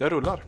Jag rullar.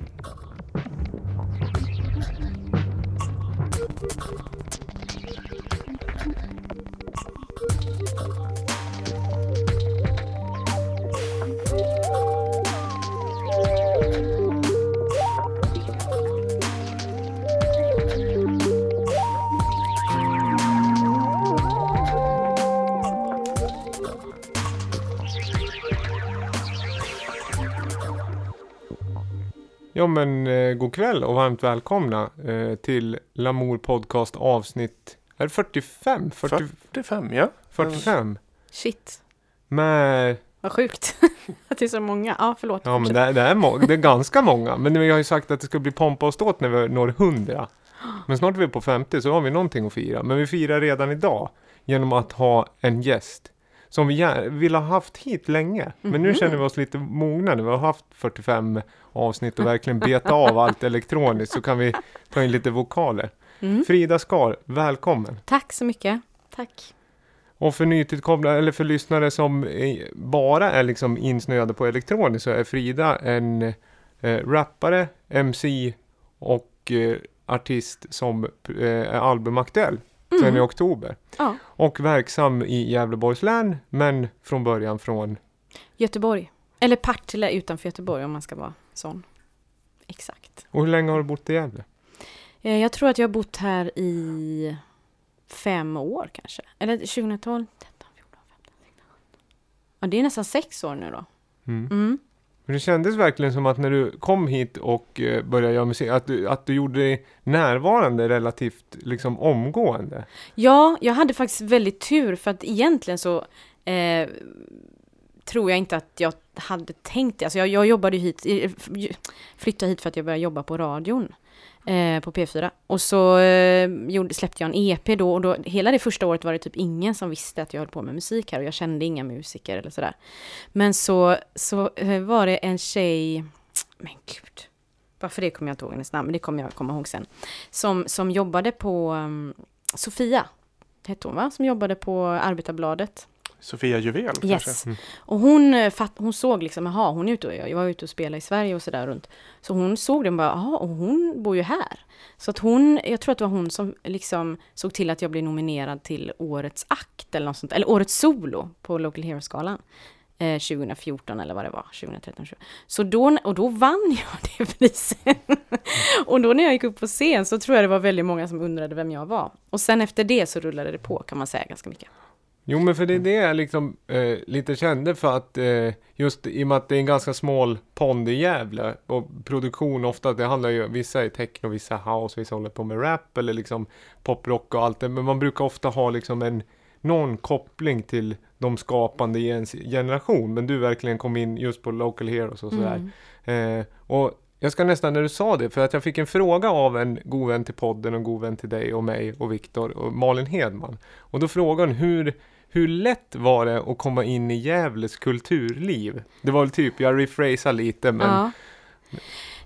Ja men eh, god kväll och varmt välkomna eh, till Lamour Podcast avsnitt, är det 45? 40, 45, ja. 45? Shit, Med, vad sjukt att det är så många. Ja, förlåt. ja men det, är- det, är må- det är ganska många, men vi har ju sagt att det ska bli pompa och ståt när vi når 100. Men snart är vi på 50 så har vi någonting att fira. Men vi firar redan idag genom att ha en gäst som vi vill ha haft hit länge. Men nu Mhm. känner vi oss lite mogna när vi har haft 45 avsnitt och verkligen beta av allt elektroniskt så kan vi ta in lite vokaler. Mm. Frida Skar, välkommen! Tack så mycket. Tack. Och för nytillkomna, eller för lyssnare som bara är liksom insnöade på elektroniskt så är Frida en eh, rappare, MC och eh, artist som eh, är albumaktuell sedan i Mm. oktober. Ja. Och verksam i Gävleborgs län, men från början från Göteborg. Eller Partille utanför Göteborg om man ska vara sån. Exakt. Och hur länge har du bott i Gävle? Eh, Jag tror att jag har bott här i fem år kanske. Eller 2012, 13, 14, 15, 16, 17. Ja, det är nästan sex år nu då. Mm. Mm. Men det kändes verkligen som att när du kom hit och eh, började göra musik, att du, att du gjorde dig närvarande relativt liksom omgående. Ja, jag hade faktiskt väldigt tur för att egentligen så eh, tror jag inte att jag hade tänkt det. Alltså jag, jag jobbade hit, flyttade hit för att jag började jobba på radion eh, på P4. Och så eh, gjorde, släppte jag en EP då och då, hela det första året var det typ ingen som visste att jag höll på med musik här och jag kände inga musiker eller sådär. Men så, så eh, var det en tjej, men gud, varför det kommer jag inte ihåg hennes namn, men det kommer jag komma ihåg sen. Som, som jobbade på um, Sofia, hette hon va? Som jobbade på Arbetarbladet. Sofia Juvel Yes. kanske? Mm. Och hon, eh, fatt, hon såg liksom, jaha, hon är ute och, jag var ute och spelade i Sverige och sådär runt. Så hon såg den bara, jaha, och hon bor ju här. Så att hon, jag tror att det var hon som liksom såg till att jag blev nominerad till Årets akt eller något sånt, eller Årets solo på Local Hero-skalan. Eh, 2014 eller vad det var, 2013. 2014. Så då, och då vann jag det priset. och då när jag gick upp på scen så tror jag det var väldigt många som undrade vem jag var. Och sen efter det så rullade det på kan man säga ganska mycket. Jo, men för det är det jag liksom eh, lite kände för att eh, just i och med att det är en ganska smal pond i Gävle och produktion ofta, det handlar ju, vissa är techno, vissa house, vissa håller på med rap eller liksom poprock och allt det, men man brukar ofta ha liksom en någon koppling till de skapande i ens generation, men du verkligen kom in just på local heroes och sådär. Mm. Eh, och jag ska nästan när du sa det, för att jag fick en fråga av en god vän till podden och god vän till dig och mig och Viktor och Malin Hedman. Och då frågade hon hur, hur lätt var det att komma in i Gävles kulturliv? Det var väl typ, jag rephrasar lite men ja, Ja.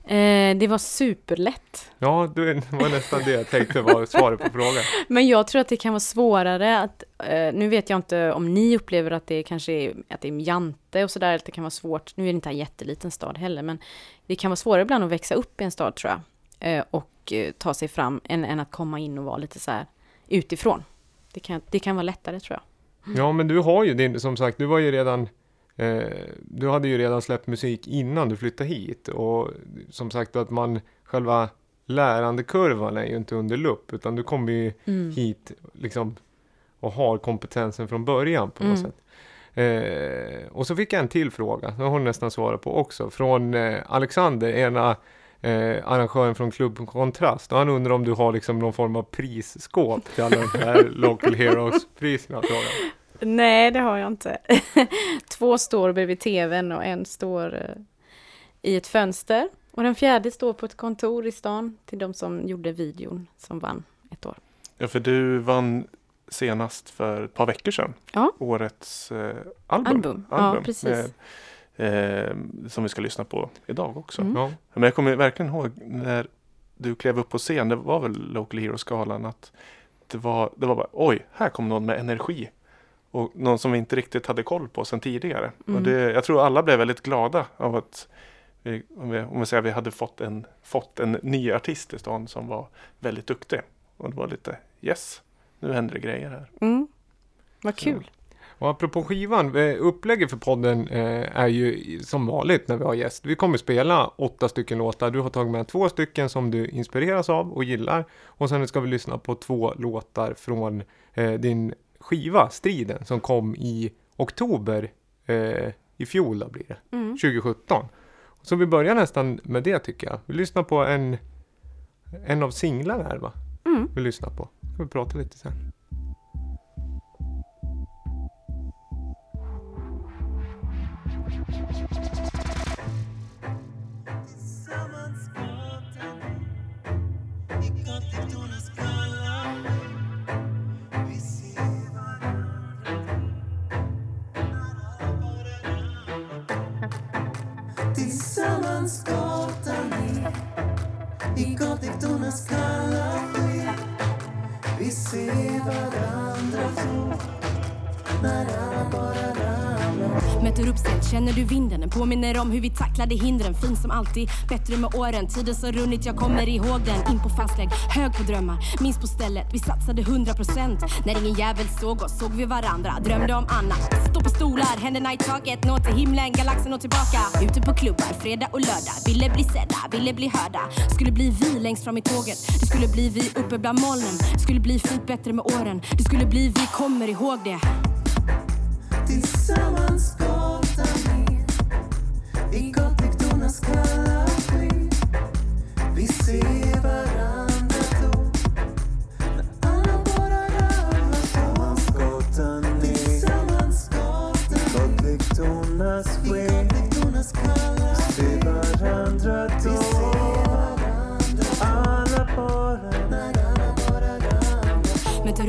Eh, det var superlätt. det var nästan det jag tänkte var svaret på frågan. Men jag tror att det kan vara svårare att, eh, nu vet jag inte om ni upplever att det kanske är, att det är jante och sådär, att det kan vara svårt, nu är det inte en jätteliten stad heller, men det kan vara svårare ibland att växa upp i en stad tror jag, eh, och eh, ta sig fram, än, än att komma in och vara lite så här utifrån. Det kan, det kan vara lättare tror jag. Ja men du har ju din, som sagt, du var ju redan Du hade ju redan släppt musik innan du flyttade hit och som sagt att man själva lärandekurvan är ju inte under lupp utan du kommer ju Mm. hit liksom och har kompetensen från början på något Mm. sätt. Eh, och så fick jag en till fråga, som hon nästan svarade på också, från eh, Alexander, ena eh, arrangören från Klubb Kontrast. Och han undrar om du har liksom någon form av prisskåp till alla de här Local Heroes-priserna. Nej, det har jag inte. Två står bredvid tvn och en står eh, i ett fönster. Och den fjärde står på ett kontor i stan till de som gjorde videon som vann ett år. Ja, för du vann senast för ett par veckor sedan. Ja. Årets eh, album. Album, ja precis. Med, eh, som vi ska lyssna på idag också. Mm. Ja. Men jag kommer verkligen ihåg när du klev upp på scen, det var väl Local Hero-skalan, att det var, det var bara oj, här kom någon med energi. Och någon som vi inte riktigt hade koll på sedan tidigare. Mm. Och det, jag tror alla blev väldigt glada av att vi, om, vi, om vi säger att vi hade fått en, fått en ny artist i stan som var väldigt duktig. Och det var lite yes, nu händer det grejer här. Mm. Vad kul. Och apropå skivan, eh, upplägget för podden eh, är ju som vanligt när vi har gäst. Vi kommer spela åtta stycken låtar. Du har tagit med två stycken som du inspireras av och gillar. Och sen ska vi lyssna på två låtar från eh, din skiva, Striden, som kom i oktober eh, i fjol då blir det, Mm. 2017. Så vi börjar nästan med det tycker jag. Vi lyssnar på en, en av singlarna här va? Mm. Vi lyssnar på. Ska vi prata lite sen. Tillsammans gatan ner i gatlyktornas kalla sken. Vi ser varandra så. Möter upp sent, känner du vinden? Den påminner om hur vi tacklade hindren. Fin som alltid, bättre med åren. Tiden som runnit, jag kommer ihåg den. In på fastlägg, hög på drömmar. Minns på stället, vi satsade 100% När ingen jävel såg oss såg vi varandra. Drömde om annat. Stå på stolar, händerna i taket. Nå till himlen, galaxen och tillbaka. Ute på klubbar, fredag och lördag. Ville bli sedda, ville bli hörda. Skulle bli vi längst fram i tåget. Det skulle bli vi uppe bland molnen. Skulle bli fint bättre med åren. Det skulle bli vi kommer ihåg det. Tillsammans gatan ner. I gatlyktornas kalla sken Vi ser varandra då. När alla bara ramlar Tillsammans ner. Tillsammans gatan gatlyktornas sken. gatlyktornas kalla sken Vi ser varandra då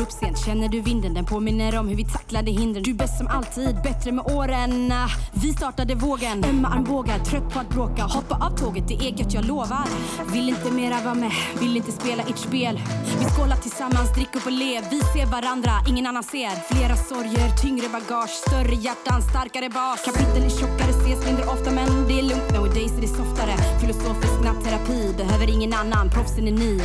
upp sent, känner du vinden? Den påminner om hur vi tacklade hindren. Du är bäst som alltid, bättre med åren. Vi startade vågen, ömma armbågar, trött på att bråka. Hoppa av tåget, det är gött, jag lovar. Vill inte mera vara med, vill inte spela ert spel. Vi skålar tillsammans, drick upp och le. Vi ser varandra, ingen annan ser. Flera sorger, tyngre bagage, större hjärtan, starkare bas. Kapitel är tjockare, ses mindre ofta, men det är lugnt. Nowadays är det softare. Filosofisk nattterapi, behöver ingen annan, proffsen är ni.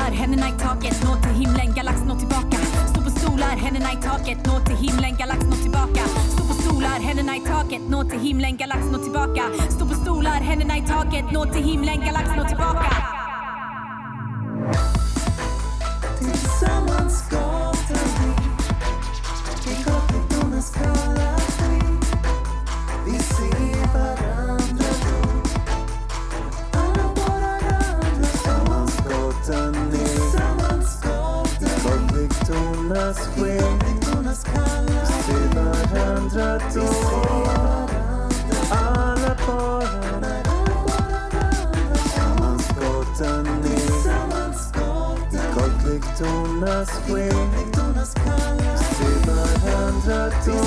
Stolar, händerna i taket, nå till himlen, galax nå tillbaka. Stå på stolar, händerna i taket, nå till himlen, galax nå tillbaka. Stå på stolar, händerna i taket, nå till himlen, galax nå tillbaka. Stå på stolar, händerna i taket, nå till himlen, galax nå tillbaka. Tillsammans ska sken Vi ser varandra då alla bara Tillsammans gatan ner gatlyktornas sken ser varandra då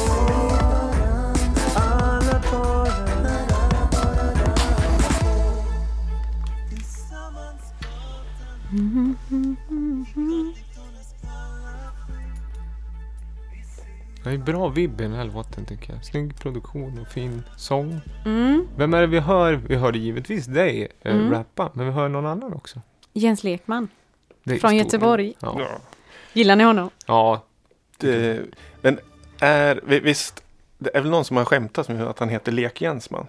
alla bara när Det är bra vibb i den här låten tycker jag. Snygg produktion och fin sång. Mm. Vem är det vi hör? Vi hörde givetvis dig eh, Mm. rappa, men vi hör någon annan också. Jens Lekman är från stor- Göteborg. Ja. Ja. Gillar ni honom? ja, Det, men är, vi- visst, det är väl någon som har skämtat med att han heter Lek-Jensman?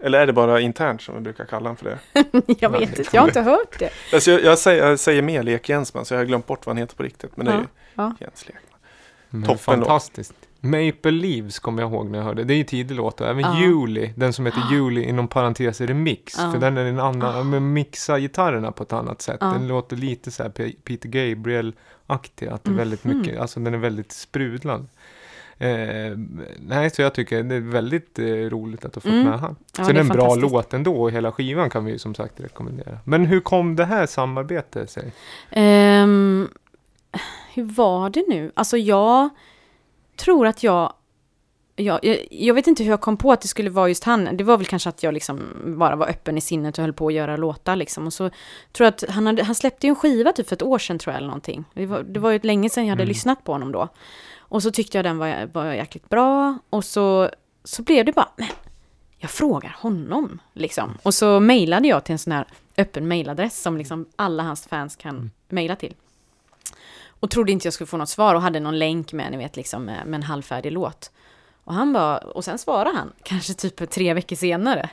Eller är det bara internt som vi brukar kalla honom för det? jag vet inte, jag har inte hört det. Alltså jag, jag, säger, jag säger mer Lek-Jensman så jag har glömt bort vad han heter på riktigt. Men det är Ja, ju ja. Jens Lekman. Men Toppen låt. fantastiskt. Maple Leaves kommer jag ihåg när jag hörde. Det är ju tidig låt. och Även Ja. Juli, den som heter Juli inom parentes remix. Ja. För den är en annan, men mixa gitarrerna på ett annat sätt. Ja. Den låter lite så här Pe- Peter Gabriel-aktig. Att det är väldigt Mhm. mycket, alltså den är väldigt sprudlande. Eh, nej, så jag tycker det är väldigt eh, roligt att du har fått Mm. med han. Ja, det är en bra låt ändå och hela skivan kan vi ju som sagt rekommendera. Men hur kom det här samarbetet sig? Ehm, hur var det nu? Alltså jag tror att jag Ja, jag, jag vet inte hur jag kom på att det skulle vara just han. Det var väl kanske att jag liksom bara var öppen i sinnet och höll på att göra låtar liksom. Och så tror jag att han, hade, han släppte ju en skiva typ för ett år sedan tror jag eller någonting. Det var, det var ju länge sedan jag hade Mm. lyssnat på honom då. Och så tyckte jag den var, var jäkligt bra. Och så, så blev det bara, men jag frågar honom liksom. Och så mejlade jag till en sån här öppen mejladress som liksom alla hans fans kan mejla till. Och trodde inte jag skulle få något svar och hade någon länk med, ni vet, liksom med, med en halvfärdig låt. Och han bara, och sen svarade han, kanske typ tre veckor senare.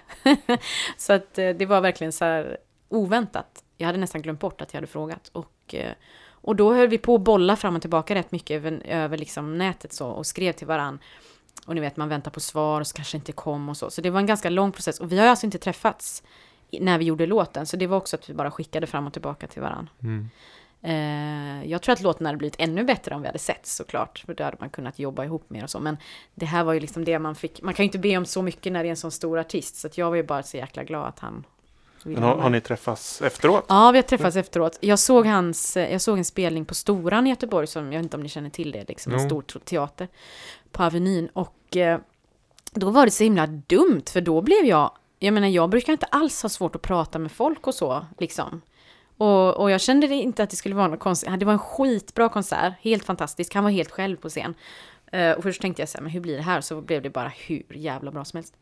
så att eh, det var verkligen så här oväntat. Jag hade nästan glömt bort att jag hade frågat. Och, eh, och då höll vi på att bolla fram och tillbaka rätt mycket över, över liksom nätet så och skrev till varann. Och ni vet, man väntar på svar och så kanske inte kom och så. Så det var en ganska lång process. Och vi har alltså inte träffats när vi gjorde låten. Så det var också att vi bara skickade fram och tillbaka till varann. Mm. Eh, jag tror att låten hade blivit ännu bättre om vi hade sett såklart. För då hade man kunnat jobba ihop mer och så. Men det här var ju liksom det man fick. Man kan ju inte be om så mycket när det är en sån stor artist. Så att jag var ju bara så jäkla glad att han Men har, har ni träffats efteråt? Ja, vi har träffats efteråt. Jag såg, hans, jag såg en spelning på Storan i Göteborg, som jag vet inte om ni känner till det, liksom en stor te- teater på Avenyn. Och eh, då var det så himla dumt, för då blev jag, jag menar jag brukar inte alls ha svårt att prata med folk och så, liksom. Och, och jag kände det inte att det skulle vara något konstigt. Det var en skitbra konsert, helt fantastisk. Han var helt själv på scen. Eh, och först tänkte jag så här, men hur blir det här? Så blev det bara hur jävla bra som helst.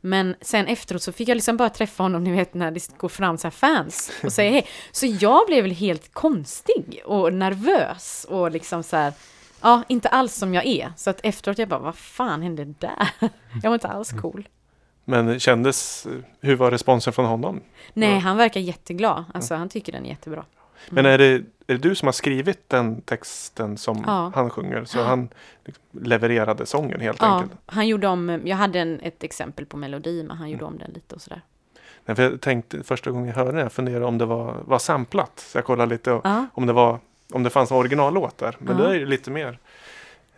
Men sen efteråt så fick jag liksom bara träffa honom, ni vet när det går fram så fans och säger hej. Så jag blev väl helt konstig och nervös och liksom så här, ja, inte alls som jag är. Så att efteråt jag bara, vad fan hände där? Jag var inte alls cool. Men kändes, hur var responsen från honom? Nej, han verkar jätteglad. Alltså han tycker den är jättebra. Men är det, är det du som har skrivit den texten som Ja. han sjunger? Så han liksom levererade sången helt Ja, enkelt? han gjorde om, jag hade en, ett exempel på melodi, men han gjorde om den lite och sådär. Nej, för jag tänkte första gången jag hörde det, jag funderade om det var, var samplat. Så jag kollade lite och, Ja, om det var om det fanns en originallåt där. Men det är ju lite mer,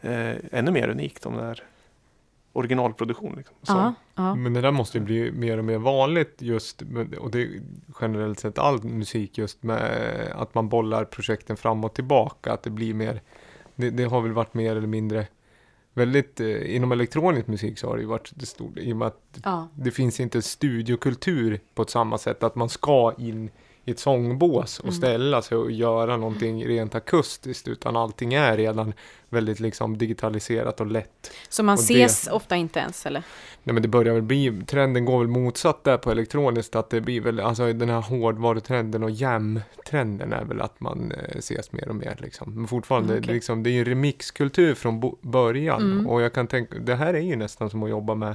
eh, ännu mer unikt om det är originalproduktion. Liksom. Så, ja, ja. Men det där måste ju bli mer och mer vanligt just, och det är generellt sett all musik just med att man bollar projekten fram och tillbaka, att det blir mer, det, det har väl varit mer eller mindre väldigt, eh, inom elektronisk musik så har det ju varit det stort, i och med att ja. det finns inte studiokultur på ett samma sätt, att man ska in i ett sångbås och Mm. ställa sig och göra någonting rent akustiskt, utan allting är redan väldigt liksom digitaliserat och lätt. Så man Och ses ofta inte ens, eller? Nej men det börjar väl bli, trenden går väl motsatt där på elektroniskt, att det blir väl, alltså den här hårdvarutrenden och jam-trenden är väl att man eh, ses mer och mer liksom. Men fortfarande, Mm, okej. liksom, det är ju remixkultur från början, Mm. och jag kan tänka, det här är ju nästan som att jobba med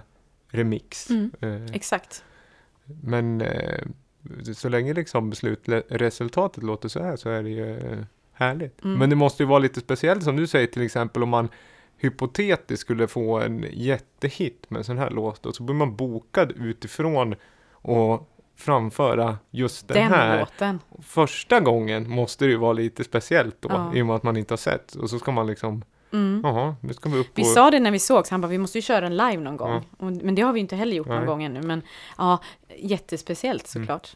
remix. Mm. Eh, Exakt. men eh, så länge liksom slutresultatet låter så här så är det ju eh, härligt. Mm. Men det måste ju vara lite speciellt som du säger till exempel om man hypotetiskt skulle få en jättehit med en sån här låt och så blir man bokad utifrån och framföra just den, Den här. låten. Första gången måste det ju vara lite speciellt då Ja. i och med att man inte har sett och så ska man liksom Mm. jaha, nu ska vi upp Vi och sa det när vi sågs, han bara vi måste ju köra en live någon gång. Ja. Och, men det har vi inte heller gjort någon Nej. gång ännu. Men ja, jättespeciellt Mm. såklart.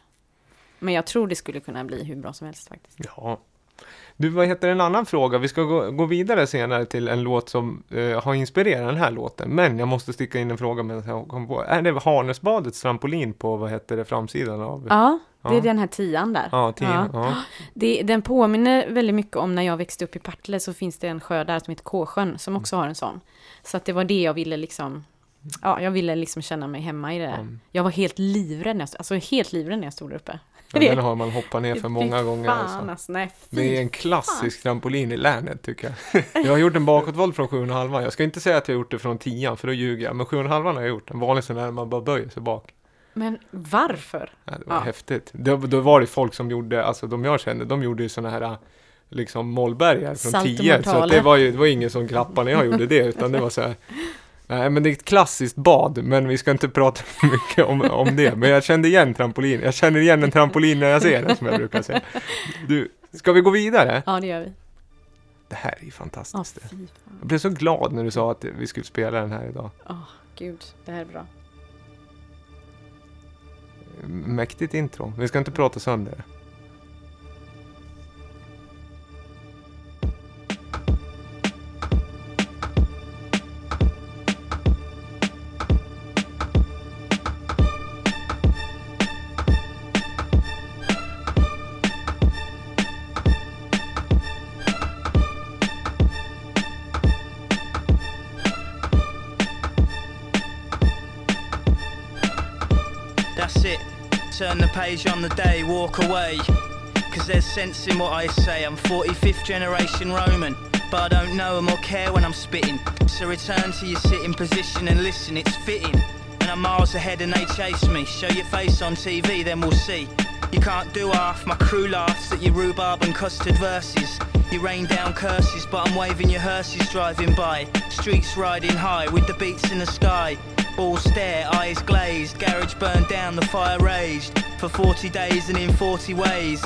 Men jag tror det skulle kunna bli hur bra som helst faktiskt. Ja. Du, vad heter en annan fråga? Vi ska gå, gå vidare senare till en låt som eh, har inspirerat den här låten. Men jag måste sticka in en fråga med jag kom på. Är det Harnäsbadets trampolin på, vad heter det, framsidan av? Ja, det är Ja. den här tian där. Ja, tio. Ja. Ja. Det, den påminner väldigt mycket om när jag växte upp i Partille så finns det en sjö där som heter Kåsjön som också har en sån. Så att det var det jag ville liksom, ja jag ville liksom känna mig hemma i det där. Jag var helt livrädd, när jag, alltså helt livrädd när jag stod där uppe. Ja, den har man hoppat ner för många gånger. Fan Alltså. alltså, nej Det är en klassisk trampolin i länet tycker jag. Jag har gjort en bakåtvolt från 7,5. Jag ska inte säga att jag gjort det från 10 för då ljuger jag. Men 7,5 har jag gjort. En vanlig sån där man bara böjer sig bak. Men varför? Ja, det var Ja. häftigt. Då, då var det folk som gjorde, alltså de jag kände, de gjorde ju såna här liksom mollbergar från Salt och 10. Så det var ju, det var ingen som klappade när jag gjorde det, utan det var så här. Nej men det är ett klassiskt bad, men vi ska inte prata mycket om, om det. Men jag kände igen trampolin. Jag känner igen en trampolin när jag ser den, som jag brukar säga. Du, ska vi gå vidare? Ja det gör vi. Det här är ju Ja fantastiskt. fan. Jag blev så glad när du sa att vi skulle spela den här idag. Åh gud, det här är bra. Mäktigt intro. Vi ska inte prata sönder page on the day, walk away. Cause there's sense in what I say. I'm 45th generation Roman, but I don't know or care when I'm spitting. So return to your sitting position and listen, it's fitting. And I'm miles ahead and they chase me. Show your face on TV, then we'll see. You can't do half, my crew laughs at your rhubarb and custard verses. You rain down curses, but I'm waving your hearses driving by. Streets riding high with the beats in the sky. All stare, eyes glazed, garage burned down, the fire raged. For 40 days and in 40 ways.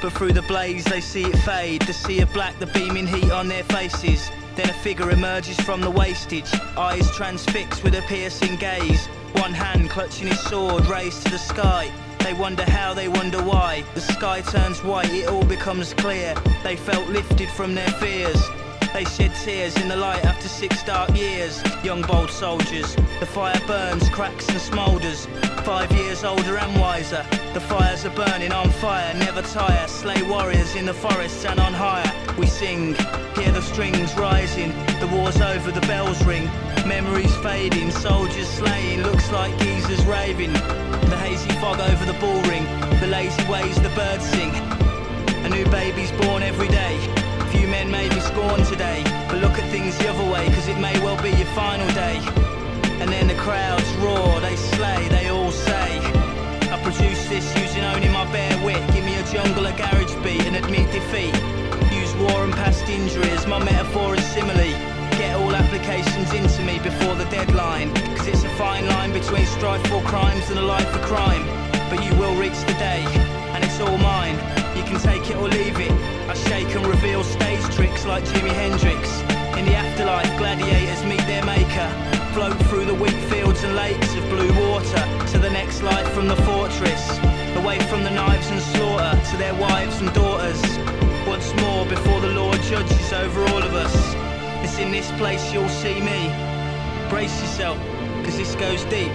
But through the blaze they see it fade. The sea of black, the beaming heat on their faces. Then a figure emerges from the wastage. Eyes transfixed with a piercing gaze. One hand clutching his sword raised to the sky. They wonder how, they wonder why. The sky turns white, it all becomes clear. They felt lifted from their fears they shed tears in the light after six dark years. Young bold soldiers, the fire burns, cracks and smoulders. Five years older and wiser, the fires are burning on fire, never tire. Slay warriors in the forests and on higher. We sing, hear the strings rising. The war's over, the bells ring. Memories fading, soldiers slaying, looks like geezers raving. The hazy fog over the bull ring, the lazy ways the birds sing. A new baby's born every day. Few men may be scorned today, but look at things the other way, cause it may well be your final day. And then the crowds roar, they slay, they all say. I produce this using only my bare wit. Give me a jungle, a garage beat, and admit defeat. Use war and past injuries, my metaphor and simile. Get all applications into me before the deadline. Cause it's a fine line between strife for crimes and a life for crime. But you will reach the day, and it's all mine. Can take it or leave it. I shake and reveal stage tricks like Jimi Hendrix. In the afterlife, gladiators meet their maker. Float through the wheat fields and lakes of blue water to the next life from the fortress. Away from the knives and slaughter to their wives and daughters. Once more before the Lord judges over all of us. It's in this place you'll see me. Brace yourself, cause this goes deep.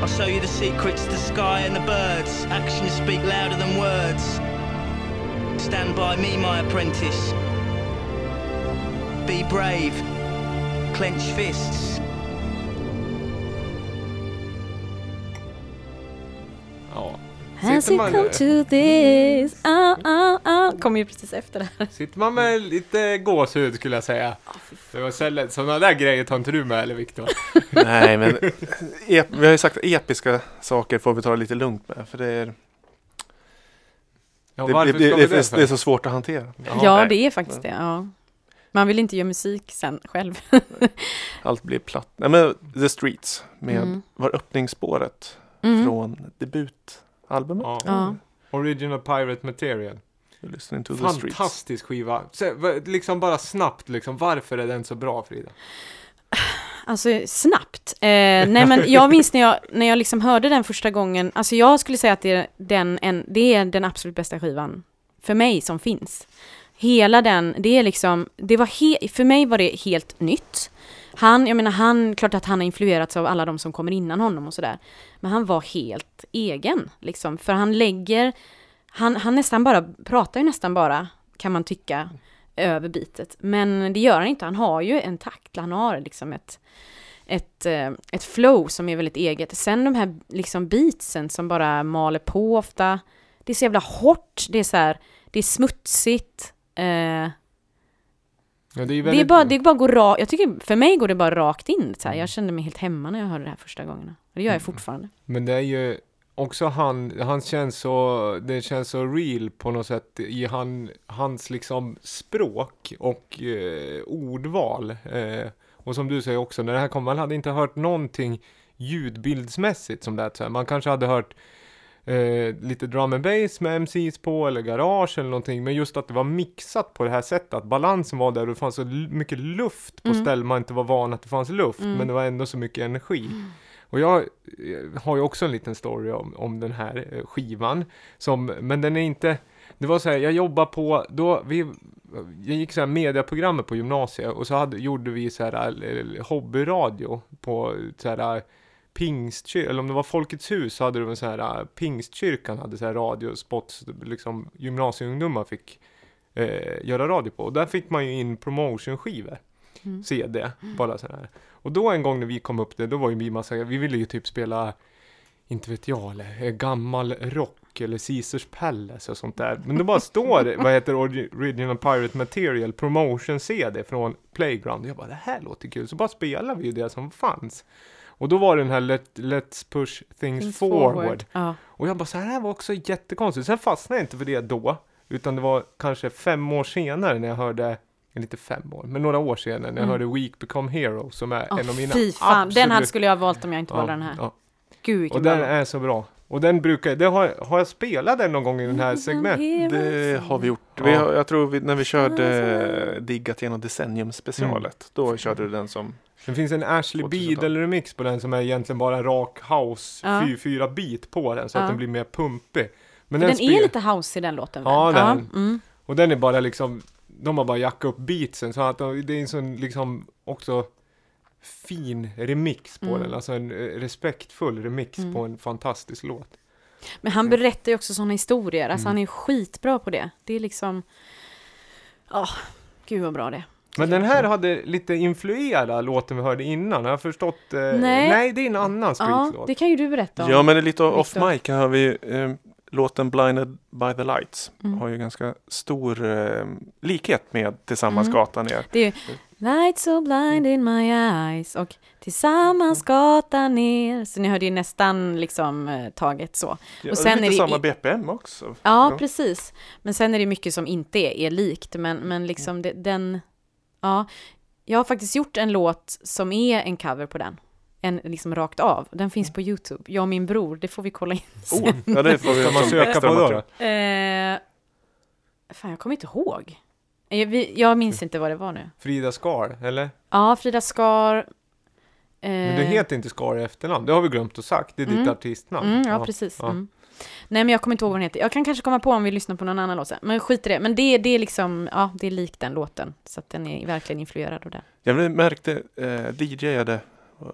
I'll show you the secrets, the sky and the birds. Actions speak louder than words. Stand by me, my apprentice. Be brave. Clench fists. Ja. Has it come to this? Ah, ah, ah. Kommer ju precis efter det här. Sitter man med lite gåshud skulle jag säga. Det var sällan, sådana där grejer tar inte du med eller Viktor? Nej, men ep, vi har ju sagt att episka saker får vi ta det lite lugnt med. För det är, Ja, det, det, det, det, det för? det är så svårt att hantera. Ja, nej. det är faktiskt det. Ja. Man vill inte göra musik sen själv. Allt blir platt. Nej, men The Streets med Mm. var öppningsspåret Mm. från debutalbumet. Ja. Ja. Original Pirate Material. Fantastisk skiva. Så, liksom bara snabbt, liksom, varför är den så bra Frida? Alltså snabbt. Eh, nej men jag minns när jag, när jag liksom hörde den första gången, alltså jag skulle säga att det är den, en, det är den absolut bästa skivan för mig som finns. Hela den, det är liksom, det var he, för mig var det helt nytt. Han, jag menar han, klart att han har influerats av alla de som kommer innan honom och sådär. Men han var helt egen, liksom. För han lägger, han, han nästan bara, pratar ju nästan bara, kan man tycka, över bitet. Men det gör han inte, han har ju en takt, han har liksom ett, ett, eh, ett flow som är väldigt eget. Sen de här liksom beatsen som bara maler på ofta, det är så jävla hårt, det är så här, det är smutsigt. Eh, Ja, det är, det är bara, det bara går rakt, jag tycker, för mig går det bara rakt in. Så här. Jag kände mig helt hemma när jag hörde det här första gångerna. Och det gör jag fortfarande. Men det är ju också han, han känns så, det känns så real på något sätt i han, hans liksom språk och eh, ordval. Eh, och som du säger också, när det här kom, man hade inte hört någonting ljudbildsmässigt som det så här. Man kanske hade hört eh, lite drum and bass med MCs på eller garage eller någonting. Men just att det var mixat på det här sättet, att balansen var där och det fanns så mycket luft på Mm. ställen man inte var van att det fanns luft. Mm. Men det var ändå så mycket energi. Och jag eh, har ju också en liten story om, om den här eh, skivan. Som, men den är inte, det var så här, jag jobbar på, då, vi, jag gick så här mediaprogrammet på gymnasiet och så hade, gjorde vi så här eh, hobbyradio på så här pingstkyrkan, eller om det var Folkets hus så hade de en så här, pingstkyrkan hade så här radiospots, liksom gymnasieungdomar fick eh, göra radio på. Och där fick man ju in promotionskivor. Mm. CD, bara så här. Och då en gång när vi kom upp det, då var ju vi massa, vi ville ju typ spela inte vet jag, eller eh, gammal rock eller Caesars Palace och sånt där. Men det bara står, vad heter Original Pirate Material Promotion CD från Playground. Jag bara, det här låter kul. Så bara spelar vi ju det som fanns. Och då var det den här Let, Let's Push Things, Things forward. Ja. Och jag bara, så här var också jättekonstigt. Sen fastnade jag inte för det då. Utan det var kanske fem år senare när jag hörde, inte fem år, men några år senare när jag Mm. hörde Week Become Hero som är Åh, en av mina fy fan, den här absolut- skulle jag ha valt om jag inte Ja, valde den här. ja. Gud Och bra den låt. är så bra. Och den brukar, det har, har jag spelat den någon gång i den här segmentet? Det har vi gjort. Ja. Vi har, jag tror vi, när vi körde Diggat genom Decennium specialet. Mm. Då körde du den som Det finns en Ashley 2000-tal. Beadle remix på den som är egentligen bara en rak house, Ja. fy, fyra bit på den så Ja. att den blir mer pumpig. Men För den spel- är lite house i den låten väl? Ja, den. Mm. Och den är bara liksom, de har bara jackat upp beatsen så att de- det är en sån liksom också fin remix på Mm. den, alltså en eh, respektfull remix Mm. på en fantastisk låt. Men han berättar ju också sådana historier, alltså Mm. han är skitbra på det. Det är liksom, ja, gud vad bra det är. Men den här hade lite influerat låten vi hörde innan, har jag förstått? Eh, Nej. nej, det är en annan Ja, streetlåt. det kan ju du berätta om. Ja, men det är lite off Victor. mic. Här har vi eh, låten Blinded by the Lights. Mm. Har ju ganska stor eh, likhet med Tillsammans Mm. gatan ner. Det är ju Light so blind in my eyes och Tillsammans gatan ner. Så ni hörde ju nästan liksom eh, taget så. Ja, Och det sen är är lite det- samma BPM också. Ja, precis. Men sen är det mycket som inte är, är likt, men, men liksom det, den, ja. Jag har faktiskt gjort en låt som är en cover på den. En liksom rakt av. Den finns på YouTube. Jag och min bror, det får vi kolla in sen. Oh, ja, det får vi Kan man söka på då? Eh, fan, jag kommer inte ihåg. Eh, vi, jag minns inte vad det var nu. Frida Skar, eller? Ja, Frida Skar. Eh, Men du heter inte Skar i efternamn, det har vi glömt att sagt, det är ditt Mm. artistnamn. Mm, ja, precis. ja. Mm. Nej, men jag kommer inte ihåg vad den heter. Jag kan kanske komma på om vi lyssnar på någon annan låt sen. Men skit i det. Men det, det är liksom, ja, det är likt den låten. Så att den är verkligen influerad av den. Jag märkte, eh, DJade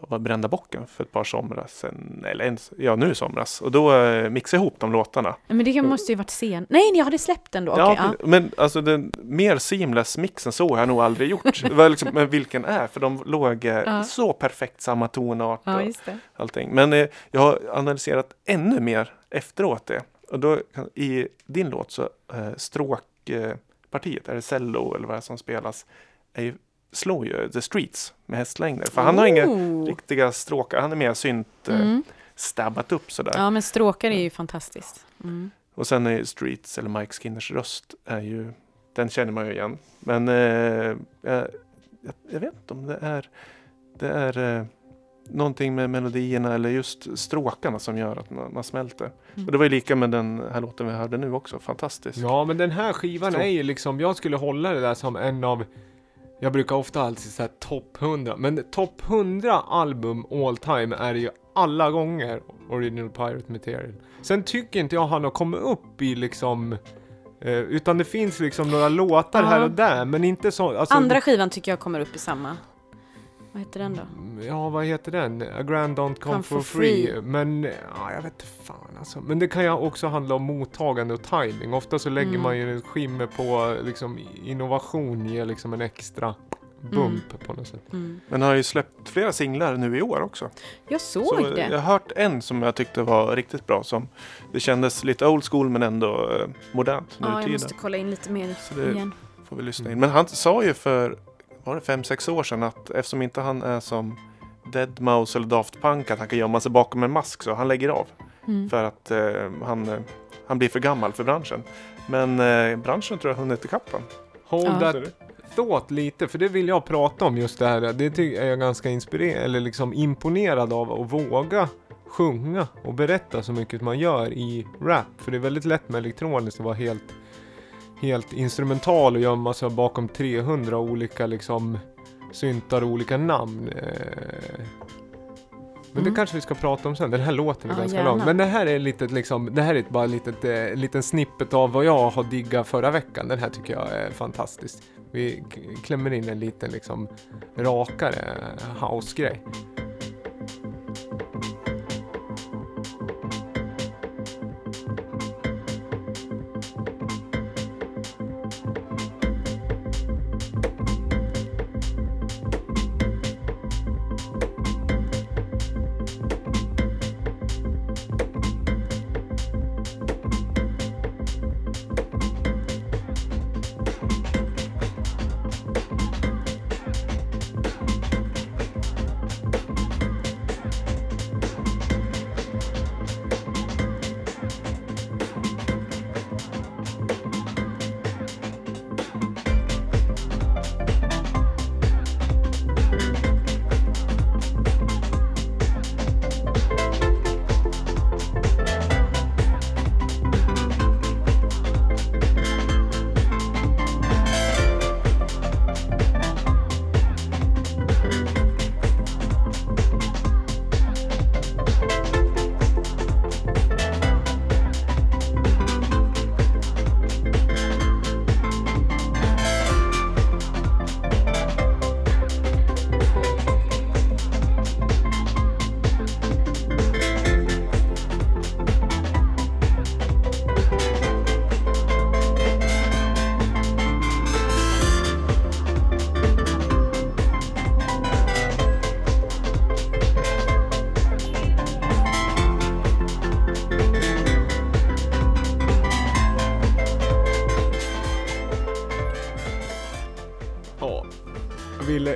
var Brända bocken för ett par somrar sedan, eller ens, ja nu i somras. Och då eh, mixade jag ihop de låtarna. Men det måste ju varit sen. Nej, jag hade släppt den då. Ja, ja. Men alltså den mer seamless mixen så har jag nog aldrig gjort. Liksom, men vilken är? För de låg eh, Ja. så perfekt samma tonart ja, och det. allting. Men eh, jag har analyserat ännu mer efteråt det. Och då i din låt så eh, stråkpartiet, partiet, är det cello eller vad det är som spelas, är ju, slår ju The Streets med hästlängder. För han har inga Oh. riktiga stråkar, han är mer synt eh, Mm. stabbat upp sådär. Ja, men stråkar är ju fantastiskt. Mm. Och sen är ju Streets eller Mike Skinners röst är ju, den känner man ju igen. Men eh, jag, jag, vet inte om det är, det är eh, någonting med melodierna eller just stråkarna som gör att man, man smälter. Mm. Och det var ju lika med den här låten vi hörde nu också, fantastisk. Ja, men den här skivan Så. är ju liksom, jag skulle hålla det där som en av, jag brukar ofta alltid säga topp 100, men topp 100 album all time är ju alla gånger Original Pirate Material. Sen tycker inte jag han har kommit upp i liksom, eh, utan det finns liksom några låtar Ja. här och där, men inte så, alltså, Andra skivan tycker jag kommer upp i samma. Vad heter den då? Ja, vad heter den? A Grand Don't Come, Come for, for free. free. Men, ja, jag vet inte fan alltså. Men det kan ju också handla om mottagande och timing. Ofta så lägger Mm. man ju skimmer på liksom innovation, ger liksom en extra bump på något sätt. Mm. Men har ju släppt flera singlar nu i år också. Jag såg Så det. jag har hört en som jag tyckte var riktigt bra. Som det kändes lite old school men ändå eh, modernt nu Ja, i jag tiden. måste kolla in lite mer Så det- igen. Får vi lyssna Mm. in. Men han sa ju för, var det fem sex år sedan att eftersom inte han är som Deadmau5 eller Daft Punk att han kan gömma sig bakom en mask så han lägger av. Mm. För att eh, han, eh, han blir för gammal för branschen. Men eh, branschen tror jag har hunnit ikapp honom. Hold Ja. that thought lite, för det vill jag prata om just det här. Det är jag ganska inspirerad, eller liksom imponerad av att våga sjunga och berätta så mycket man gör i rap. För det är väldigt lätt med elektroniskt att vara helt, helt instrumental och gömma sig bakom 300 olika liksom syntar och olika namn. Eh, Men det Mm. kanske vi ska prata om sen. Den här låten är Ja, ganska gärna. lång. Men det här är lite liksom, det här är bara litet, eh, liten snippet av vad jag har diggat förra veckan. Den här tycker jag är fantastisk. Vi klämmer in en liten liksom rakare house-grej.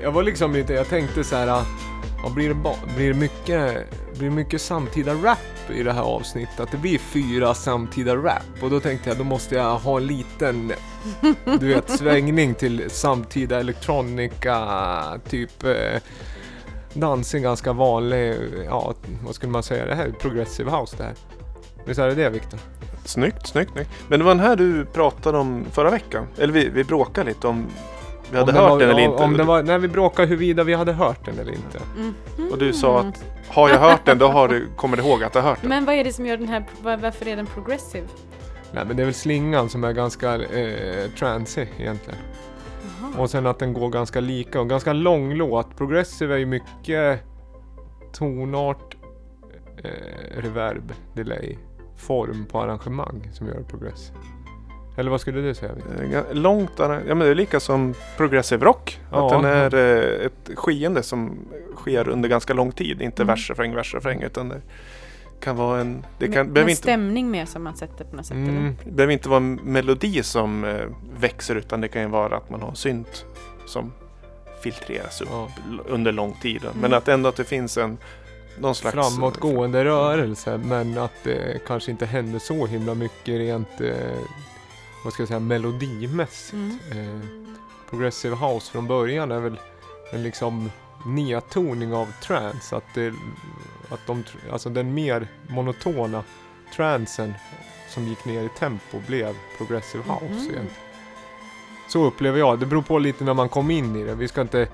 Jag var liksom lite, jag tänkte så här, ja, blir, det ba, blir, det mycket, blir det mycket samtida rap i det här avsnittet? Att det blir fyra samtida rap? Och då tänkte jag, då måste jag ha en liten, du vet, svängning till samtida elektronika, typ eh, dans är ganska vanlig, ja, vad skulle man säga, det här är progressive house det här. Visst är det det Viktor? Snyggt, snyggt, snyggt. Men det var den här du pratade om förra veckan. Eller vi, vi bråkade lite om vi hade hört var, den eller inte. Om den var, när vi bråkade huruvida vi hade hört den eller inte. Och du sa att har jag hört den då har du, kommer du ihåg att du har hört den. Men vad är det som gör den här, var- varför är den progressive? Nej men det är väl slingan som är ganska eh, transig egentligen. Jaha. Och sen att den går ganska lika och ganska lång låt. Progressive är ju mycket tonart, eh, reverb, delay, form på arrangemang som gör progressive. Eller vad skulle du säga? Eh, Långt, ja men det är lika som progressive rock. Ja. Att den är eh, ett skeende som sker under ganska lång tid. Inte Mm. vers, refräng, vers, refräng. Utan det kan vara en... Det kan, med behöver, inte, stämning med som man sätter på något sätt eller? Mm, det behöver inte vara en melodi som eh, växer utan det kan ju vara att man har synt som filtreras upp ja. under lång tid. Men Mm. att ändå att det finns en någon slags... Framåtgående rörelse men att det kanske inte händer så himla mycket rent, eh, vad ska jag säga, melodimässigt. Mm. Eh, Progressive House från början är väl en liksom nedtoning av trance. Att, det, att de, alltså den mer monotona transen som gick ner i tempo blev Progressive House Mhm. igen. Så upplever jag. Det beror på lite när man kom in i det. Vi ska inte...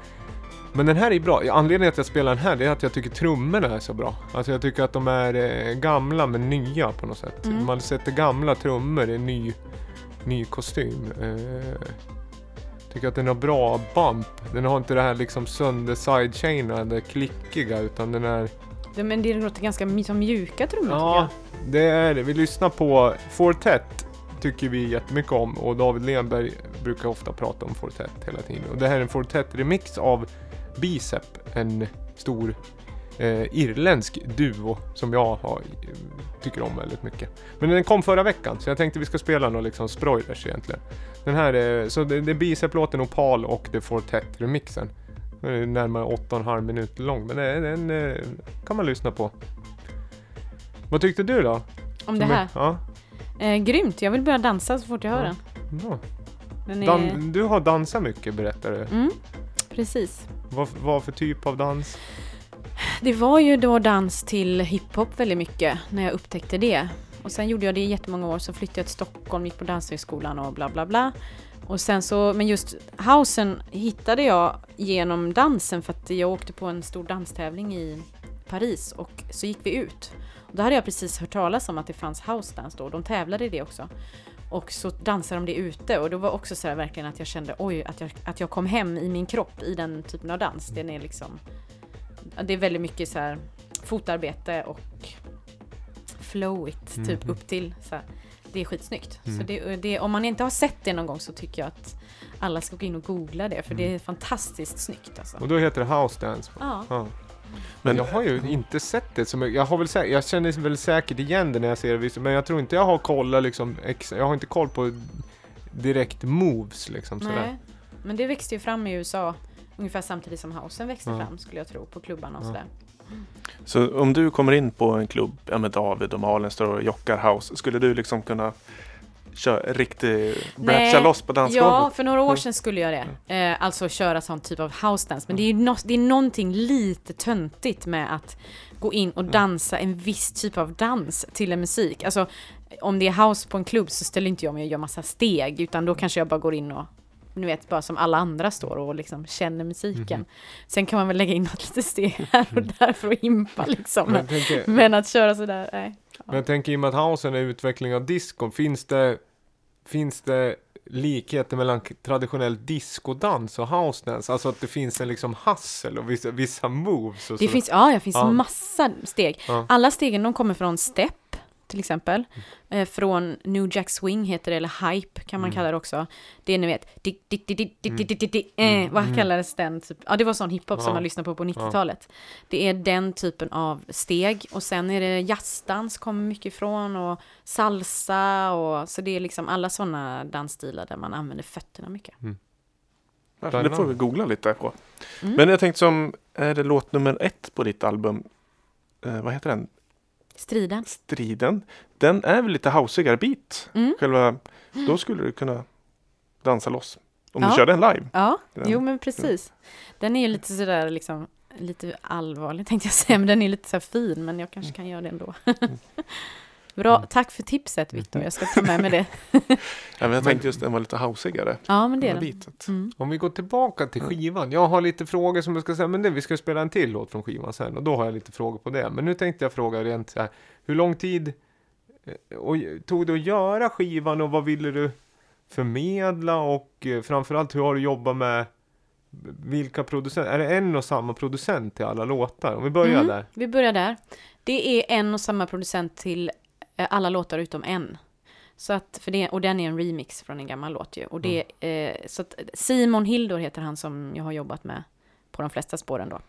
Men den här är bra. Anledningen att jag spelar den här är att jag tycker trummorna är så bra. Alltså jag tycker att de är eh, gamla men nya på något sätt. Mm. Man sätter gamla trummor i ny, ny kostym. Eh, tycker att den har bra bump. Den har inte det här liksom sönder sidechainade klickiga utan den är... Ja, men det låter ganska my- som mjuka trummor Ja, det är det. Vi lyssnar på Fortet tycker vi jättemycket om och David Lenberg brukar ofta prata om Fortet hela tiden. Och det här är en Fortet-remix av Bicep, en stor eh, irländsk duo som jag har, eh, tycker om väldigt mycket. Men den kom förra veckan så jag tänkte vi ska spela några liksom spoilers egentligen. Den här är, så det, det är Bicep-låten Opal och det är Fortet-remixen. Den är närmare 8,5 minuter lång men det- den eh, kan man lyssna på. Vad tyckte du då? Om det här. Ja. Eh, grymt, jag vill börja dansa så fort jag hör Ja. den. den är... Dan, du har dansat mycket berättar du. Mm, precis. Vad, vad för typ av dans? Det var ju då dans till hiphop väldigt mycket när jag upptäckte det. Och sen gjorde jag det i jättemånga år, så flyttade jag till Stockholm, gick på Danshögskolan och bla bla bla. Och sen så, men just housen hittade jag genom dansen för att jag åkte på en stor danstävling i Paris och så gick vi ut. Och då hade jag precis hört talas om att det fanns housedance då, de tävlade i det också. Och så dansade de det ute och då var också så här verkligen att jag kände oj, att jag, att jag kom hem i min kropp i den typen av dans. Den är liksom det är väldigt mycket så här fotarbete och flowigt, typ Mhm. upp till så här. Det är skitsnyggt. Mm. Så det, det, om man inte har sett det någon gång så tycker jag att alla ska gå in och googla det, för det är fantastiskt snyggt alltså. Och då heter det house dance. Ja. Ja. Men Men jag har ju inte sett det som, jag har väl sä- jag känner väl säkert igen det när jag ser det, men jag tror inte jag har kollat liksom, ex, jag har inte koll på direkt moves liksom sådär. Nej, men det växte ju fram i USA ungefär samtidigt som housen växte Ja. fram skulle jag tro på klubbarna och sådär. Så om du kommer in på en klubb, ja med David och Malin står och jockar house, skulle du liksom kunna köra riktigt, bratcha loss på dansgolvet? Ja, för några år Mm. sedan skulle jag det. Eh, alltså köra sån typ av house dance. Men det är no det är någonting lite töntigt med att gå in och dansa en viss typ av dans till en musik. Alltså om det är house på en klubb så ställer inte jag mig och gör massa steg utan då kanske jag bara går in och ni vet, bara som alla andra står och liksom känner musiken. Mhm. Sen kan man väl lägga in något litet steg här och där för att impa liksom. Men tänker, Men att köra sådär, nej. men jag tänker i och med att housen är utveckling av disco, finns det, finns det likheter mellan traditionell discodans och house dance? Alltså att det finns en liksom hustle och vissa, vissa moves och Det så. finns, ja, det finns Ja. massa steg. Ja. Alla stegen de kommer från step till exempel. Eh, från New Jack Swing heter det, eller hype kan man Mm. kalla det också. Det är ni vet, di, di, di, di, di, di, di, di, di, Mm. eh, vad Mm. kallades den? Typ? Ja, det var sån hiphop som Ja. man lyssnade på på 90-talet. Det är den typen av steg och sen är det jazzdans kommer mycket ifrån och salsa och så det är liksom alla sådana dansstilar där man använder fötterna mycket. det Spännande. får vi googla lite på. Mm. Men jag tänkte som, är det låt nummer ett på ditt album? Eh, vad heter den? Striden. Striden. Den är väl lite houseigare beat? Mm. Själva, då skulle du kunna dansa loss. Om Ja. du kör den live. Ja, Den- jo men precis. Den är ju lite sådär liksom, lite allvarlig tänkte jag säga, men den är lite så fin, men jag kanske kan göra det ändå. Bra, tack för tipset Viktor, jag ska ta med mig det. Ja, men jag tänkte just den var lite houseigare. Ja, men det är den. Mm. Om vi går tillbaka till skivan. Jag har lite frågor som jag ska säga, men det, vi ska spela en till låt från skivan sen och då har jag lite frågor på det. Men nu tänkte jag fråga rent så här, hur lång tid eh, och, tog det att göra skivan och vad ville du förmedla och eh, framförallt hur har du jobbat med vilka producenter? Är det en och samma producent till alla låtar? Om vi börjar Mm. där. Vi börjar där. Det är en och samma producent till alla låtar utom en. Så att, för det, och den är en remix från en gammal låt ju. Och det, eh, så att Simon Hildor heter han som jag har jobbat med på de flesta spåren då.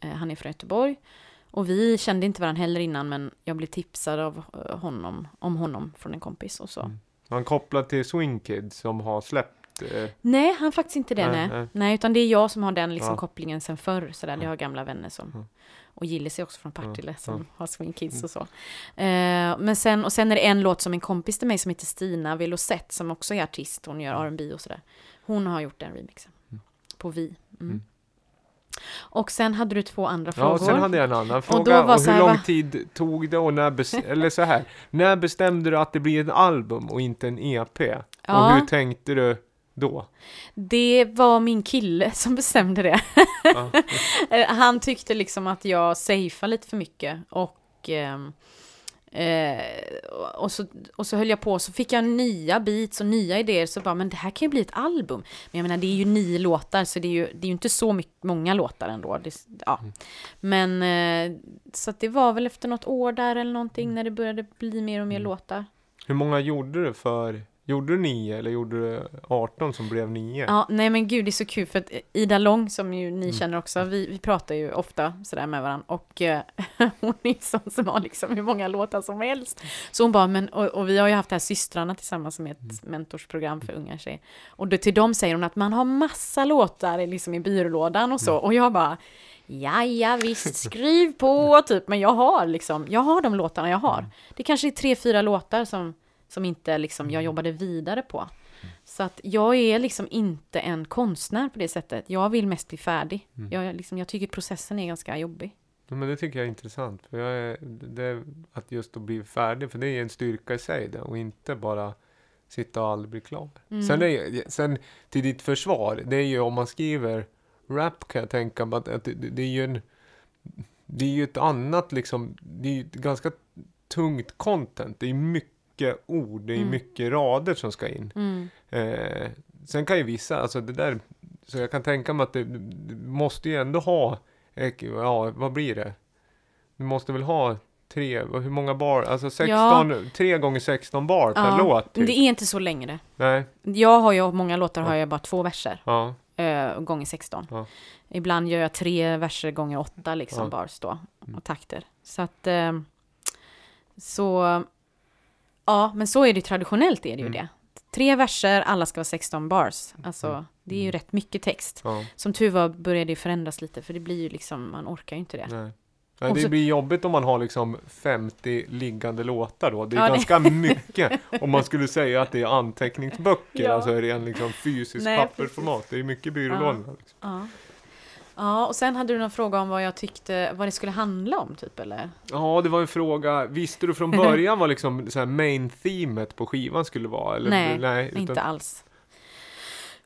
Eh, han är från Göteborg. Och vi kände inte varandra heller innan, men jag blev tipsad av eh, honom, om honom från en kompis och så. Mm. Han kopplad till Swing Kids som har släppt eh, Nej, han faktiskt inte det, Nej, nej. nej. utan det är jag som har den liksom Ja. kopplingen sen förr, sådär. Det Ja. har gamla vänner som... Ja. Och Gillis är också från Partille Ja, som ja. Mm. har Swing Kids och så. Eh, men sen, och sen är det en låt som en kompis till mig som heter Stina Velocet som också är artist, hon gör R&B och sådär. Hon har gjort den remixen. Mm. På Vi. Mm. Mm. Och sen hade du två andra Ja, frågor. och sen hade jag en annan då fråga. var Och, så hur här, lång va- tid tog det och när, eller så här, när bestämde du att det blir ett album och inte en EP? Ja. Och hur tänkte du då? Det var min kille som bestämde det. Ja. Eh, Han tyckte liksom att jag safeade lite för mycket och ehm, eh, och, så, och så höll jag på, så fick jag nya beats och nya idéer, så bara, men det här kan ju bli ett album. Men jag menar, det är ju nio låtar, så det är ju, det är ju inte så mycket, många låtar ändå. Det, ja. Men, eh, så det var väl efter något år där eller någonting, när det började bli mer och mer låtar. Hur många gjorde du för, gjorde du nio eller gjorde du 18 som blev nio? Ja, nej men gud det är så kul för att Ida Lång som ju ni Mm. känner också, vi, vi pratar ju ofta sådär med varandra och eh, hon är sån som har liksom hur många låtar som helst. Så hon bara, men och, och vi har ju haft det här systrarna tillsammans som är ett Mm. mentorsprogram för unga tjejer. Och då, till dem säger hon att man har massa låtar liksom i byrålådan och så Mm. och jag bara Ja, ja visst, skriv på typ, men jag har liksom, jag har de låtarna jag Mm. har. Det kanske är tre, fyra låtar som, som inte liksom Mm. jag jobbade vidare på. Så att jag är liksom inte en konstnär på det sättet. Jag vill mest bli färdig. Mm. Jag, liksom, jag tycker processen är ganska jobbig. Ja, Men det tycker jag är intressant. För är, det, att just att bli färdig, för det är en styrka i sig det, och inte bara sitta och aldrig bli klar. Mm. Sen, är, sen till ditt försvar, det är ju om man skriver rap kan jag tänka mig att, att det, det är ju en det är ju ett annat liksom, det är ju ett ganska tungt content. Det är mycket ord, det är Mm. mycket rader som ska in. Mm. Eh, sen kan ju vissa, alltså det där, så jag kan tänka mig att det, det måste ju ändå ha, eh, ja vad blir det? Du måste väl ha tre, hur många bar, alltså 16, tre gånger 16 bar per Ja, låt typ. det är inte så längre. Nej, Jag har ju, många låtar Ja. har jag bara två verser, ja, eh, gånger 16. Ja. Ibland gör jag tre verser gånger åtta liksom Ja. bars då, Mm. och takter. Så att, eh, så, ja, men så är det traditionellt är det ju Mm. det. Tre verser, alla ska vara 16 bars. Alltså, Mm. det är ju rätt mycket text. ja, Som tur var började det förändras lite, för det blir ju liksom, man orkar ju inte det. nej. Nej, det så- blir jobbigt om man har liksom 50 liggande låtar då. Det är Ja, det- ganska mycket. Om man skulle säga att det är anteckningsböcker, Ja. alltså är det en liksom fysisk Nej, pappersformat. Det är mycket byrålådor. Liksom. Ja. Och sen hade du någon fråga om vad jag tyckte, vad det skulle handla om typ eller? Ja, det var en fråga. Visste du från början vad liksom så här main themet på skivan skulle vara? Eller, Nej, nej utan- Inte alls.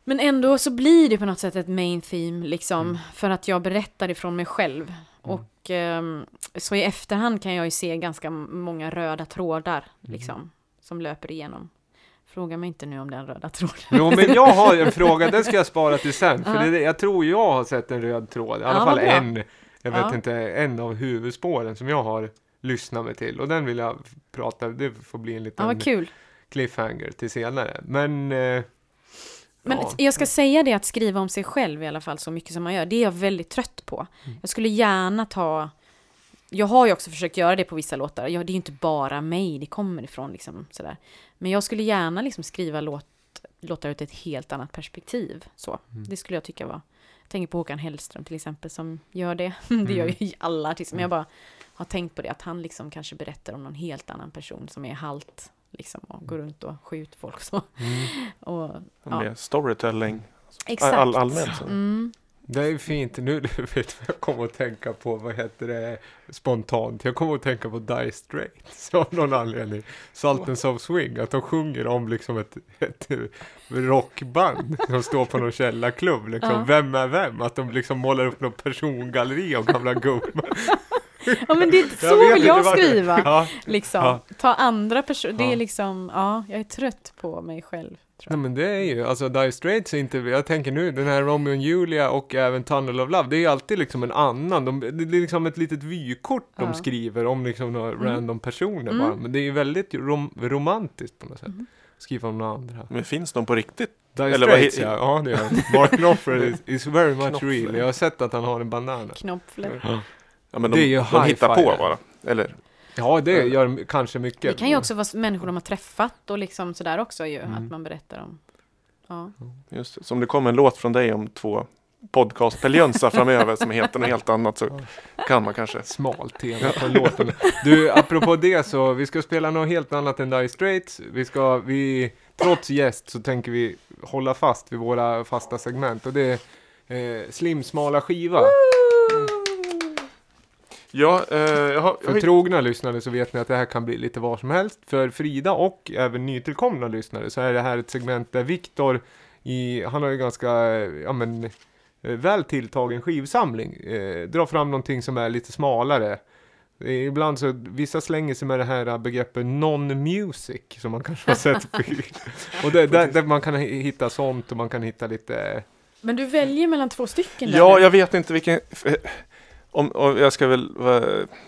Men ändå så blir det på något sätt ett main theme liksom, Mm. för att jag berättar ifrån mig själv. Och ehm, så i efterhand kan jag ju se ganska många röda trådar Mm. liksom, som löper igenom. Fråga mig inte nu om den röda tråden. Jo, men jag har en fråga, den ska jag spara till sen. För Ja. det, jag tror jag har sett en röd tråd. I alla Ja, fall en, jag vet Ja. inte, en av huvudspåren som jag har lyssnat mig till. Och den vill jag prata, det får bli en Ja, liten vad kul. cliffhanger till senare. Men, eh, Men ja. jag ska säga det att skriva om sig själv i alla fall så mycket som man gör, det är jag väldigt trött på. Mm. Jag skulle gärna ta... Jag har ju också försökt göra det på vissa låtar. Jag, det är ju inte bara mig det kommer ifrån liksom sådär. Men jag skulle gärna liksom skriva låt att låta ut ett helt annat perspektiv. Så. Mm. Det skulle jag tycka var... Jag tänker på Håkan Hellström till exempel som gör det. Det gör ju alla artister. Men jag bara har tänkt på det att han liksom kanske berättar om någon helt annan person som är halt. Liksom och går runt och skjuter folk så. Mm. Och, Ja. Storytelling. exakt. All, allmänt. Så. Mm. Det är fint. Nu vet jag kommer att tänka på, vad heter det, spontant. Jag kommer att tänka på Dire Straits av någon anledning. Sultans of Swing, att de sjunger om liksom ett, ett rockband som står på någon källarklubb. Liksom. Ja. Vem är vem? Att de liksom målar upp någon persongalleri av gamla gubbar. Ja men det, så vet vill jag skriva. Ja. Liksom. Ja. Ta andra personer. Det är liksom, ja, jag är trött på mig själv. Nej men det är ju, alltså Dire Straits är inte, jag tänker nu, den här Romeo och Julia och även Tunnel of Love, det är ju alltid liksom en annan, de, det är liksom ett litet vykort de Ja. skriver om liksom några Mm. random personer Mm. bara, men det är ju väldigt rom, romantiskt på något sätt. Mhm. Skriva om några andra. Men finns de på riktigt? Dire Eller vad Straits he- ja, ja det det. Mark Knopfler is, is very much Knopfler. real, jag har sett att han har en banana. Knoppfler. Ja, men Det de, är ju de hittar på bara. Eller? Ja det gör m- kanske mycket. Det kan ju också vara människor de har träffat och liksom sådär också ju. Mm. Att man berättar om. Ja. Just det. Så om det kommer en låt från dig om två podcastpeljönsar framöver som heter något helt annat så kan man kanske. Smalt tema på låten. Du, apropå det så, vi ska spela något helt annat än Dire Straits. Vi ska, vi, trots gäst så tänker vi hålla fast vid våra fasta segment och det är eh, Slim-smala skiva. Ja, eh, jag har, jag För trogna lyssnare så vet ni att det här kan bli lite var som helst. För Frida och även nytillkomna lyssnare så är det här ett segment där Viktor, i, han har ju ganska, ja men, eh, väl tilltagen skivsamling, eh, drar fram någonting som är lite smalare. Eh, Ibland så, vissa slänger sig med det här begreppet non-music som man kanske har sett. och det, där, där man kan hi- hitta sånt och man kan hitta lite, Men du väljer mellan två stycken där Ja, nu. jag vet inte vilken... Om, om jag ska väl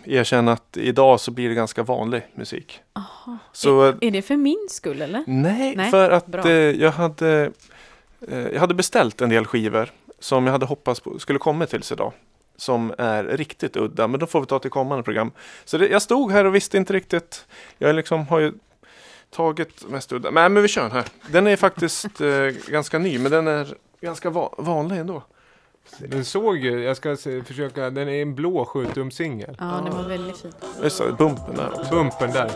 erkänna att idag så blir det ganska vanlig musik. Aha. Så eh, Är det för min skull eller? nej, Nej, för att eh, jag hade eh, jag hade beställt en del skivor som jag hade hoppats på skulle komma tills idag. Som är riktigt udda, men då får vi ta till kommande program. Så det, jag stod här och visste inte riktigt. Jag liksom har ju tagit mest udda. Nej, men vi kör den här. Den är faktiskt eh, ganska ny, men den är ganska va- vanlig ändå. Den såg ju, jag ska se, försöka, den är en blå 7 singel. Ja, den var väldigt fin. Just det, bumpen där också. Bumpen där.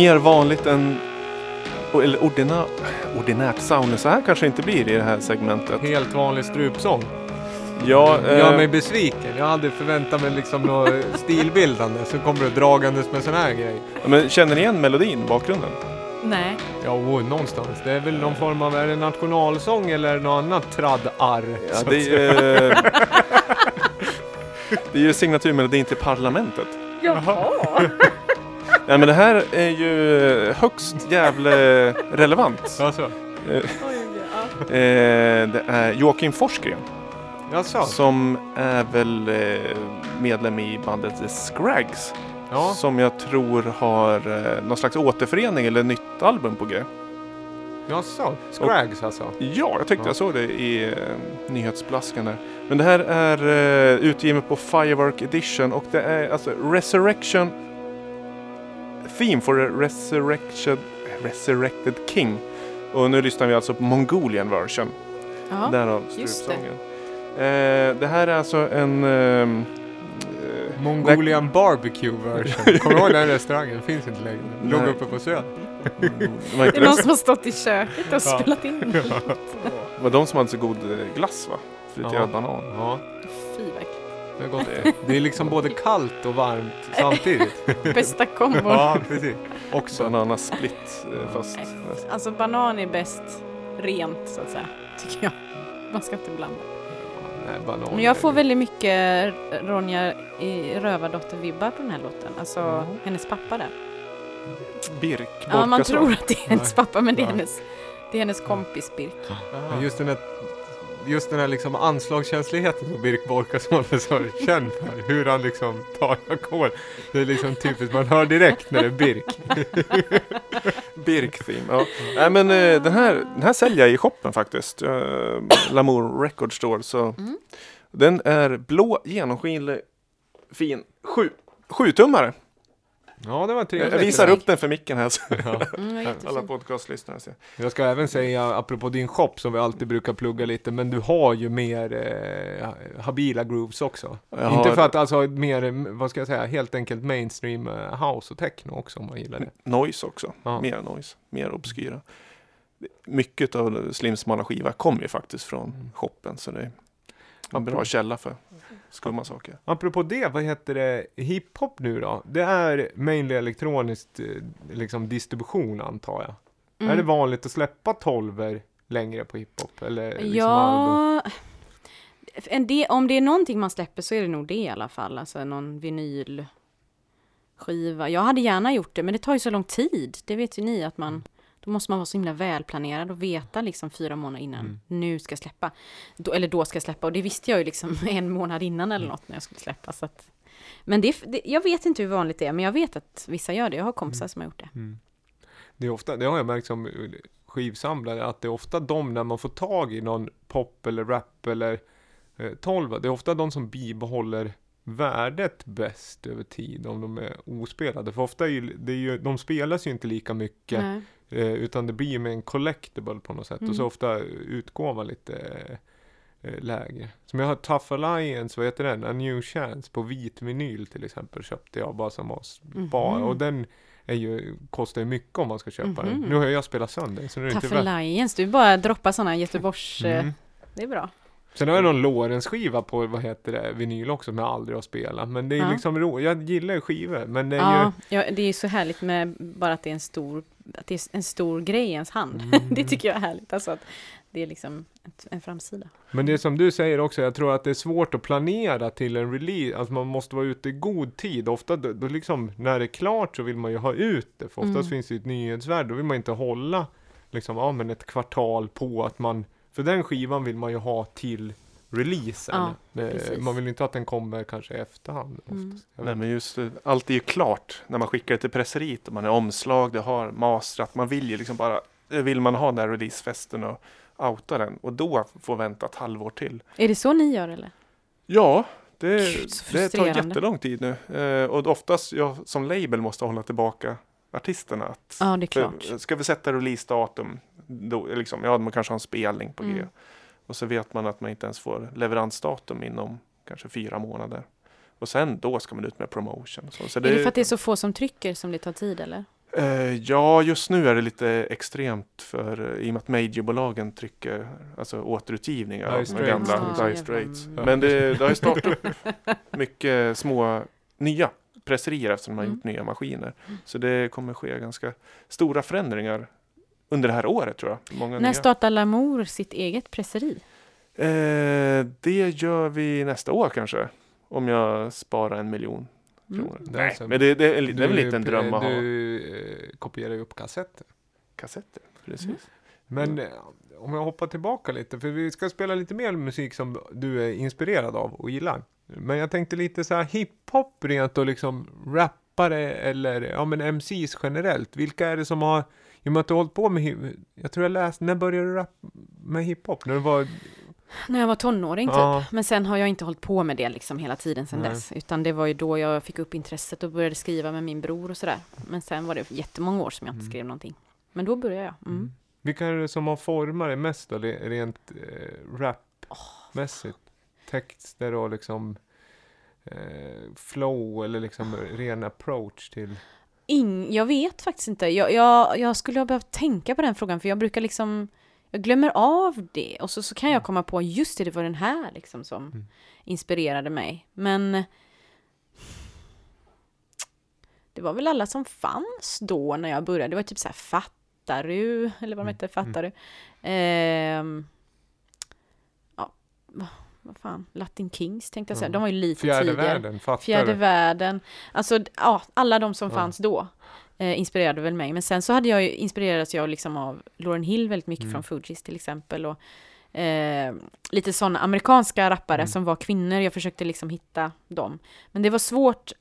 Mer vanligt än eller ordina, ordinärt sound. Så här kanske inte blir i det här segmentet. Helt vanlig strupsång. Ja, Gör eh, mig besviken. Jag hade förväntat mig liksom något stilbildande. Så kommer du dragandes med sån här grej. men känner ni igen melodin, bakgrunden? Nej. Ja, oh, någonstans. Det är väl någon form av, är det nationalsång eller något annat tradd-arr? Ja, det, är, det är ju signaturmelodin till Parlamentet. Jaha. Nej men det här är ju högst jävla relevant. Alltså, Eh, Oj, ja. eh, det är Joakim Forsgren Jaså? som är väl eh, medlem i bandet The Scrags. Ja. Som jag tror har eh, någon slags återförening eller nytt album på G. Jaså? Scrags alltså? Ja, jag tyckte Ja. jag såg det i eh, nyhetsblaskan där. Men det här är eh, utgivet på Firework Edition och det är alltså Resurrection Theme for a Resurrection Resurrected King. Och nu lyssnar vi alltså på Mongolian version. Ja. Därav just det. strupsången. Eh, det här är alltså en... ehm, eh, Mongolian barbecue version. Kommer du ihåg den restaurangen? Finns inte längre. Låg uppe på Söder. det var Det är någon som har stått i köket och Ja. spelat in. det var de som hade så god eh, glass va? Friterad Ja. banan. Ja. Det är gott. Det är liksom både kallt och varmt samtidigt. Bästa kombon. Ja, precis. Också. Bananas split eh, fast... Alltså banan är bäst rent så att säga. Tycker jag. Man ska inte blanda. Nej, banan. Men jag får väldigt mycket Ronja i Rövardotter-vibbar på den här låten. Alltså Ja. hennes pappa där. Birk Ja, man tror att det är hennes pappa men det är Ja. hennes, det är hennes kompis Birk. Men Just den här, just den här liksom anslagskänsligheten som Birk Borkason är så känd för. Hur han liksom tar ackord. Det är liksom typiskt, man hör direkt när det är Birk. Birk theme. Ja. Nej men eh, den, här, den här säljer jag i shoppen faktiskt. Uh, Lamour Record Store. Så Mm. Den är blå, genomskinlig, fin. Sju, sjutummare. Ja, det var trevligt. Jag visar upp den för micken här. Så Ja. Mm, vad alla podcastlyssnare ser. Jag ska även säga, apropå din shop som vi alltid brukar plugga lite, men du har ju mer eh, habila grooves också. Jag Inte har för att alltså mer, vad ska jag säga, helt enkelt mainstream eh, house och techno också om man gillar det. Noise också. Ja. Mer noise, mer obskyra. Mycket av Slims smala skiva kommer ju faktiskt från Mm. shoppen. Så det är en bra källa för skumma saker. Apropå det, vad heter det, hiphop nu då? Det är mainly elektroniskt eh, liksom distribution antar jag. Mm. Är det vanligt att släppa tolver längre på hiphop? Eller liksom? Ja, del, om det är någonting man släpper så är det nog det i alla fall. Alltså någon vinylskiva. Jag hade gärna gjort det, men det tar ju så lång tid. Det vet ju ni att man då måste man vara så himla välplanerad och veta liksom fyra månader innan. Mm. Nu ska jag släppa. Då, eller då ska jag släppa. Och det visste jag ju liksom en månad innan eller något när jag skulle släppa. Så att, men det, det, jag vet inte hur vanligt det är, men jag vet att vissa gör det. Jag har kompisar som har gjort det. Mm. Det, är ofta, det har jag märkt som skivsamlare, att det är ofta de när man får tag i någon pop eller rap eller eh, tolva, det är ofta de som bibehåller värdet bäst över tid om de är ospelade. För ofta är ju, det är ju, de spelas ju inte lika mycket Nej. Eh, utan det blir med en collectible på något sätt. Mm. Och så ofta utgår man lite eh, lägre. Som jag har Tough Alliance, vad heter den? A New Chance på vit vinyl till exempel köpte jag bara som var spara. Mhm. Och den är ju, kostar ju mycket om man ska köpa den. Mhm. Nu har jag spelat sönder så nu är inte Tough värt. Alliance, du bara droppar sådana Göteborgs... eh, Mm. Det är bra. Sen har jag någon Lorentz-skiva på, vad heter det, vinyl också som jag aldrig har spelat. Men det är Ja. liksom ro, jag gillar ju skivor. Men det är Ja, ja, det är ju så härligt med bara att det är en stor, att det är en stor grej i ens hand. Mm. det tycker jag är härligt. Alltså att det är liksom en framsida. Men det är som du säger också, jag tror att det är svårt att planera till en release. Alltså man måste vara ute i god tid. Ofta då, då liksom, när det är klart så vill man ju ha ut det. För oftast Mm. finns det ju ett nyhetsvärde. Då vill man inte hålla liksom, ja, men ett kvartal på att man, för den skivan vill man ju ha till releasen. Ja, Det- man vill inte att den kommer kanske i efterhand. Mm. Nej men just det, allt är ju klart när man skickar det till presseriet och man är omslag, det har mastrat. Man vill ju liksom bara, eh, vill man ha den här releasefesten och outa den och då få vänta ett halvår till. Är det så ni gör eller? Ja, det, Gud, det tar jättelång tid nu. Eh, och oftast jag som label måste hålla tillbaka artisterna. Att, Ja, det är för, klart. ska vi sätta releasedatum, då, liksom, ja man kanske har en spelning på G. Mm. Och så vet man att man inte ens får leveransdatum inom kanske fyra månader. Och sen då ska man ut med promotion. Så, så är det för att det är så få som trycker som det tar tid eller? Eh, ja, just nu är det lite extremt för eh, i och med att majorbolagen trycker alltså återutgivningar av de gamla Ah, Dire Straits. Mm. Men det, det har ju startat mycket små nya presserier eftersom de har Mm. gjort nya maskiner. Så det kommer ske ganska stora förändringar under det här året tror jag. Många När nya. startar Lamour sitt eget presseri? Eh, det gör vi nästa år kanske. Om jag sparar en miljon Mm. kronor. Det är Nej, så- men det, det, är, det är väl lite en dröm att ha. Du eh, kopierar ju upp kassetter. Kassetter, precis. Mm. Men eh, om jag hoppar tillbaka lite, för vi ska spela lite mer musik som du är inspirerad av och gillar. Men jag tänkte lite så här hiphop rent och liksom rappare eller ja men MCs generellt. Vilka är det som har, i och med att du har hållit på med jag tror jag läste, när började du rappa med hiphop? När du var, När jag var tonåring typ. Ja. Men sen har jag inte hållit på med det liksom hela tiden sen Nej. dess. Utan det var ju då jag fick upp intresset och började skriva med min bror och sådär. Men sen var det jättemånga år som jag inte Mm. skrev någonting. Men då började jag. Mm. vilka är det som har format dig mest då, rent eh, rapmässigt? Texter och liksom eh, flow eller liksom ren approach till Ing, jag vet faktiskt inte. Jag, jag, jag skulle ha behövt tänka på den frågan för jag brukar liksom jag glömmer av det och så, så kan jag komma på just det, det var den här liksom som Mm. inspirerade mig. Men det var väl alla som fanns då när jag började. Det var typ så här Fattaru, eller vad de Mm, hette, Fattaru. Ehm, ja, vad, fan, Latin Kings tänkte jag säga. Ja. De var ju lite fjärde tidigare. världen, fattar Fjärde världen. Alltså, ja, alla de som Ja. fanns då eh, inspirerade väl mig. Men sen så hade jag ju, inspirerats jag liksom av Lauren Hill väldigt mycket Mm. från Fugees till exempel. Och, eh, lite sådana amerikanska rappare Mm. som var kvinnor. Jag försökte liksom hitta dem. Men det var svårt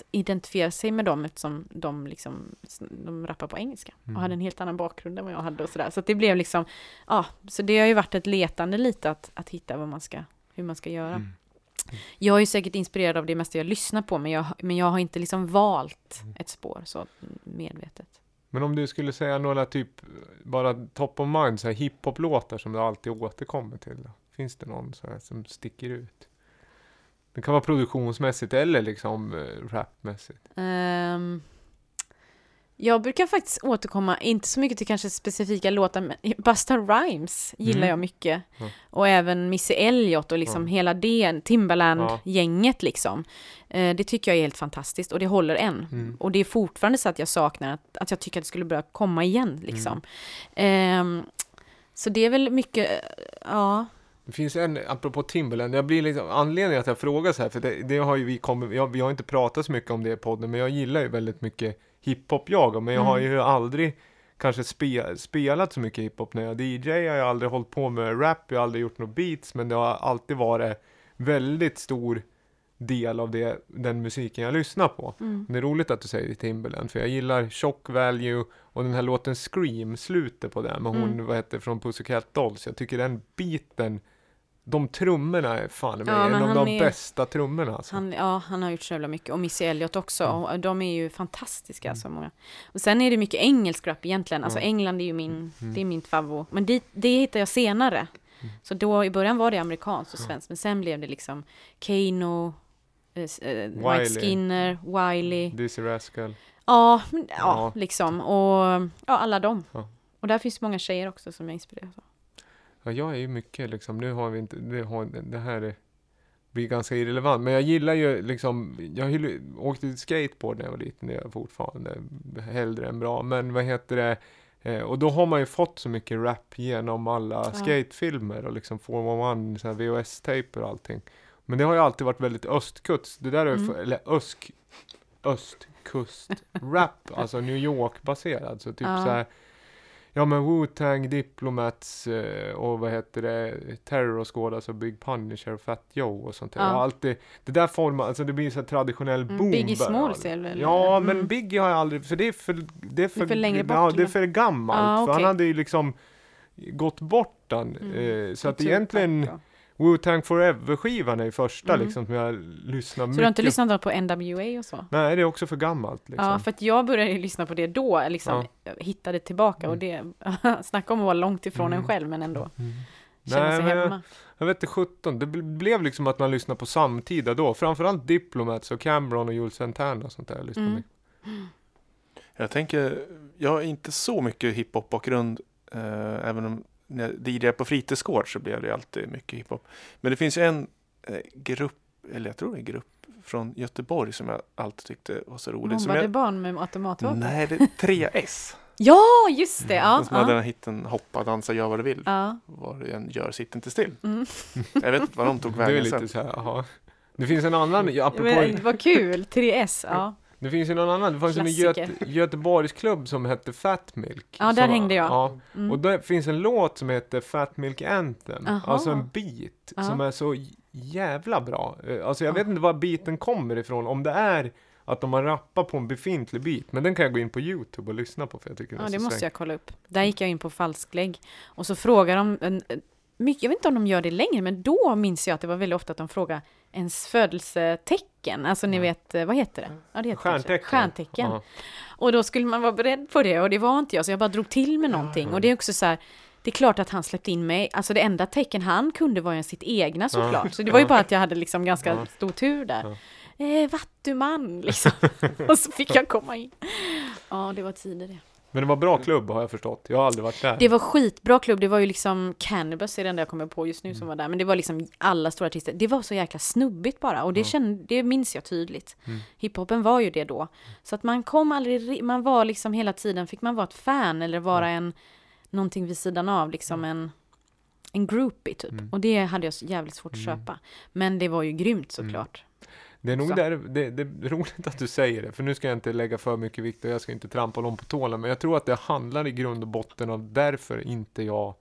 att identifiera sig med dem eftersom de liksom, de rappar på engelska Mm. och hade en helt annan bakgrund än vad jag hade och sådär. Så det blev liksom, ja, så det har ju varit ett letande lite att, att hitta vad man ska, hur man ska göra. Mm. Jag är ju säkert inspirerad av det mesta jag lyssnar på, men jag, men jag har inte liksom valt Mm. ett spår så medvetet. Men om du skulle säga några typ, bara top of mind, så här hiphop-låtar som du alltid återkommer till. Då? Finns det någon så här som sticker ut? Det kan vara produktionsmässigt eller liksom eh, rapmässigt. Ehm, jag brukar faktiskt återkomma, inte så mycket till kanske specifika låtar, men Busta Rhymes gillar Mm. jag mycket. Ja. Och även Missy Elliott och liksom Ja. hela det, Timbaland-gänget liksom. Eh, det tycker jag är helt fantastiskt och det håller än. Mm. Och det är fortfarande så att jag saknar att, att jag tycker att det skulle börja komma igen liksom. Ehm, så det är väl mycket, ja. Det finns en, apropå Timberland, jag blir liksom, anledningen att jag frågar så här, för det, det har ju vi kommit, jag, vi har inte pratat så mycket om det i podden, men jag gillar ju väldigt mycket hiphop jag, men jag har Mm. ju aldrig kanske spe, spelat så mycket hiphop när jag DJ, jag har aldrig hållit på med rap, jag har aldrig gjort några beats, men det har alltid varit väldigt stor del av det, den musiken jag lyssnar på. Mm. Det är roligt att du säger Timberland, för jag gillar Shock Value och den här låten Scream, slutet på den, med hon, Mm. vad heter från Pussycat Dolls. Jag tycker den biten, de trummorna är fan Ja, en men av de är- bästa trummorna alltså. Han, ja, han har gjort så jävla mycket. Och Missy Elliott också. Mm. Och de är ju fantastiska. Alltså, många. Och sen är det mycket engelsk rap egentligen. Alltså Ja. England är ju min, Mm. det är min favorit. Men det, det hittar jag senare. Mm. Så då i början var det amerikanskt och svenskt. Men sen blev det liksom Kano, eh, eh. Mike Skinner, Wiley. Dizzy Rascal. Ja, men, ja, Ja. liksom. Och ja, alla dem. Ja. Och där finns många tjejer också som jag inspireras av. Ja, jag är ju mycket liksom, nu har vi inte, det, har, det här är, blir ganska irrelevant, men jag gillar ju liksom, jag gillar, åkte skateboard när jag var liten, det är jag fortfarande hellre än bra, men vad heter det, eh, och då har man ju fått så mycket rap genom alla Ja. skatefilmer och liksom Form 1, så här VHS-tejper och allting. Men det har ju alltid varit väldigt östkust, det där är, Mm. för, eller ösk, östkust-rap, alltså New York-baserad, så typ Ja. så här Ja men Wu-Tang, Diplomats eh, och vad heter det, Terror Squad, alltså Big Punisher, Fat Joe och sånt där. Ja. Jag har alltid, det där formar, alltså det blir så här traditionell Mm, boom. Biggie bara. Smalls är väl- Ja mm. men Biggie har jag aldrig, för det är för, det är för, för längre bort, Ja, det är för gammalt. Ja, För han hade ju liksom gått bort den. Mm. Eh, så att egentligen, då. Wu-Tang Forever-skivan är ju första Mm. liksom som jag lyssnar Så mycket du har inte lyssnat på NWA och så? Nej, det är också för gammalt liksom. Ja, för att jag började lyssna på det då, liksom hittade tillbaka och det, snacka om att vara långt ifrån Mm. en själv, men ändå Mm. känna Nej, sig men jag- hemma. Jag vet inte, 17. Det bl- blev liksom att man lyssnade på samtida då. Framförallt Diplomats och Cameron och Jules Santana och sånt där. Jag lyssnade Mm. Jag tänker, jag har inte så mycket hiphop-bakgrund. Eh, även om när jag DJade på fritidsgård så blev det alltid mycket hiphop. Men det finns ju en eh, grupp, eller jag tror det är en grupp från Göteborg som jag alltid tyckte var så rolig. Mobbade jag, barn med automatvapen? nej, det är 3S. Ja, just det! Ja, som hade den ja. här hitten Hoppa, dansa, gör vad du vill. ja. Vad du än gör, sitt inte still. Mm. Jag vet inte vad de tog Det är vägen lite sen. så här, jaha. Det finns en annan, ja, apropå, Men, vad kul! 3S, ja. Det finns ju någon annan, det fanns ju en Klassiker. Göte, Göteborgsklubb som hette Fat Milk. Ja, där som, hängde jag. Ja, Mm. och där finns en låt som heter Fat Milk Anthem. Aha. Alltså en beat Ja. som är så jävla bra. Eh, Alltså jag Ja. vet inte var beaten kommer ifrån, om det är att de har rappat på en befintlig beat, men den kan jag gå in på Youtube och lyssna på för jag tycker Ja, det måste sväng. jag kolla upp. Där gick jag in på falsklägg. Och så frågar de, mycket, jag vet inte om de gör det längre, men då minns jag att det var väldigt ofta att de frågade ens födelsetecken. Alltså ni Ja. vet, eh, vad heter det? Ja, det heter. Stjärntecken. Stjärntecken. Ja. Och då skulle man vara beredd på det och det var inte jag, så jag bara drog till med någonting. Och det är också så här, det är klart att han släppte in mig. Alltså det enda tecken han kunde var ju sitt egna såklart. Så det var ju bara att jag hade liksom ganska Ja. stor tur där. Ja. Eh, vattuman liksom. och så fick jag komma in. Ja, det var tider det. Men det var bra klubb har jag förstått. Jag har aldrig varit där. Det var skitbra klubb, det var ju liksom Cannabis är det enda jag kommer på just nu som var där, men det var liksom alla stora artister. Det var så jäkla snubbigt bara och det, Ja. kände, det minns jag tydligt. Mm. Hiphopen var ju det då. Så att man kom aldrig, ri- man var liksom hela tiden, fick man vara ett fan eller vara en, någonting vid sidan av, liksom en, en groupie typ. Mm. Och det hade jag jävligt svårt att Mm. köpa. Men det var ju grymt såklart. Det är nog Så. där, det, det är roligt att du säger det, för nu ska jag inte lägga för mycket vikt och jag ska inte trampa dem på tårna, men jag tror att det handlar i grund och botten av därför inte jag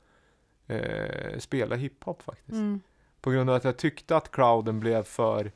eh, spelar hiphop faktiskt. Mm. På grund av att jag tyckte att crowden blev för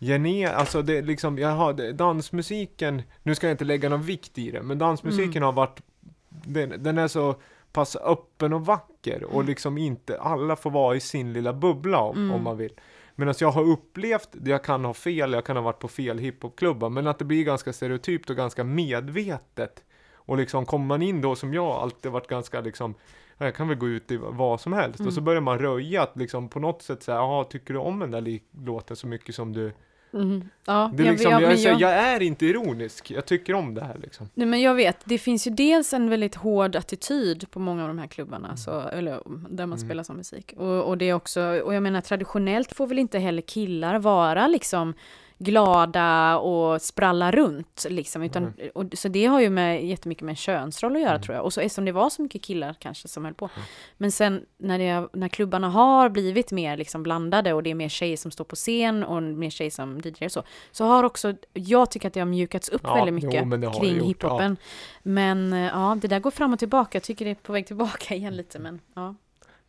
gener, alltså det liksom, jag har, dansmusiken, nu ska jag inte lägga någon vikt i det, men dansmusiken Mm. har varit, den, den är så pass öppen och vacker och liksom inte, alla får vara i sin lilla bubbla om, Mm. om man vill. Medan jag har upplevt, jag kan ha fel, jag kan ha varit på fel hiphopklubbar, men att det blir ganska stereotypt och ganska medvetet. Och liksom kommer man in då som jag alltid varit ganska liksom, ja, jag kan väl gå ut i vad som helst. Och så Mm. börjar man röja att liksom på något sätt säga, jaha, tycker du om den där låten så mycket som du... Mm. Ja, Det är liksom, jag- jag, jag- jag är inte ironisk, jag tycker om det här liksom. Nej men jag vet, det finns ju dels en väldigt hård attityd på många av de här klubbarna, så, eller där man Mm. spelar sån musik. Och, och det är också, och jag menar traditionellt får väl inte heller killar vara liksom glada och spralla runt liksom, utan, och, så det har ju med, jättemycket med en könsroll att göra Mm. tror jag. Och så eftersom det var så mycket killar kanske som höll på. Men sen när, det, när klubbarna har blivit mer liksom blandade och det är mer tjejer som står på scen och mer tjejer som DJar och så, så har också, jag tycker att det har mjukats upp Ja, väldigt jo, mycket det kring hiphopen. Men eh, ja, det där går fram och tillbaka. Jag tycker det är på väg tillbaka igen lite, men ja.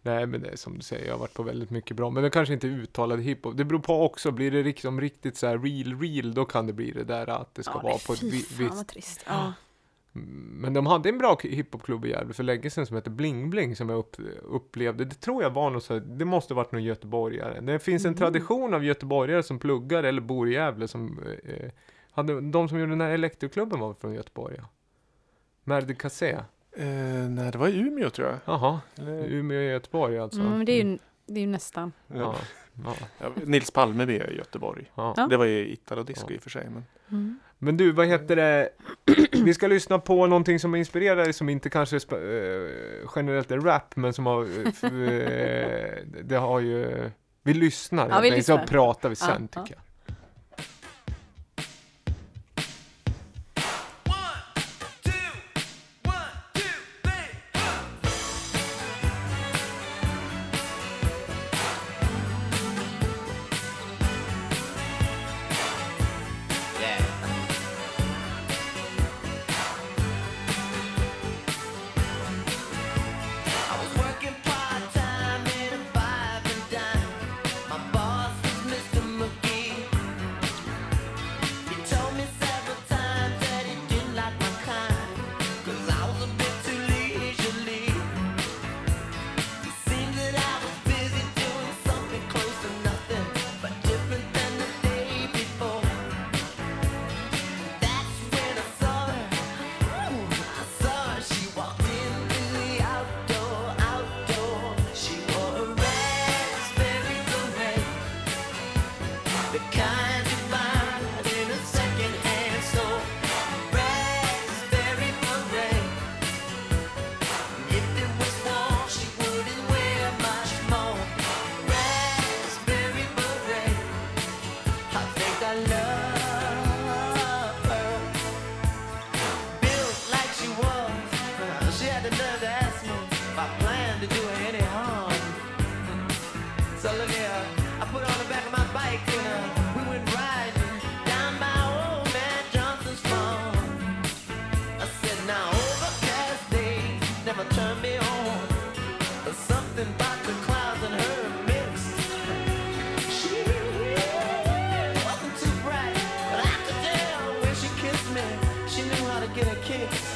Nej men det är som du säger, jag har varit på väldigt mycket bra. Men det kanske inte är uttalad hiphop. Det beror på också, blir det liksom riktigt så här real real, då kan det bli det där att det ska ja, vara på ett fy vi- fan visst trist. Ja. Men de hade en bra hiphopklubb i Gävle för länge sedan som hette Bling Bling som jag upp, upplevde. Det tror jag var något så här, det måste varit någon göteborgare. Det finns en Mhm. tradition av göteborgare som pluggar eller bor i Gävle som eh, hade, de som gjorde den här elektroklubben var från Göteborg ja. Merde Cassé. Eh, nej, det var i Umeå tror jag. Jaha, Umeå och Göteborg alltså. Mm, men det är ju, det är ju nästan. Ja, ja, Ja, Nils Palmeby är i Göteborg. Det var ju Italo Disco Ja. i och för sig. Men... Mm. Men du, vad heter det? Vi ska lyssna på någonting som inspirerar dig som inte kanske eh, generellt är rap, men som har... eh, det har ju... Vi lyssnar, Ja, vi enkelt, så lyssnar. pratar vi sen ja. tycker jag. Yeah.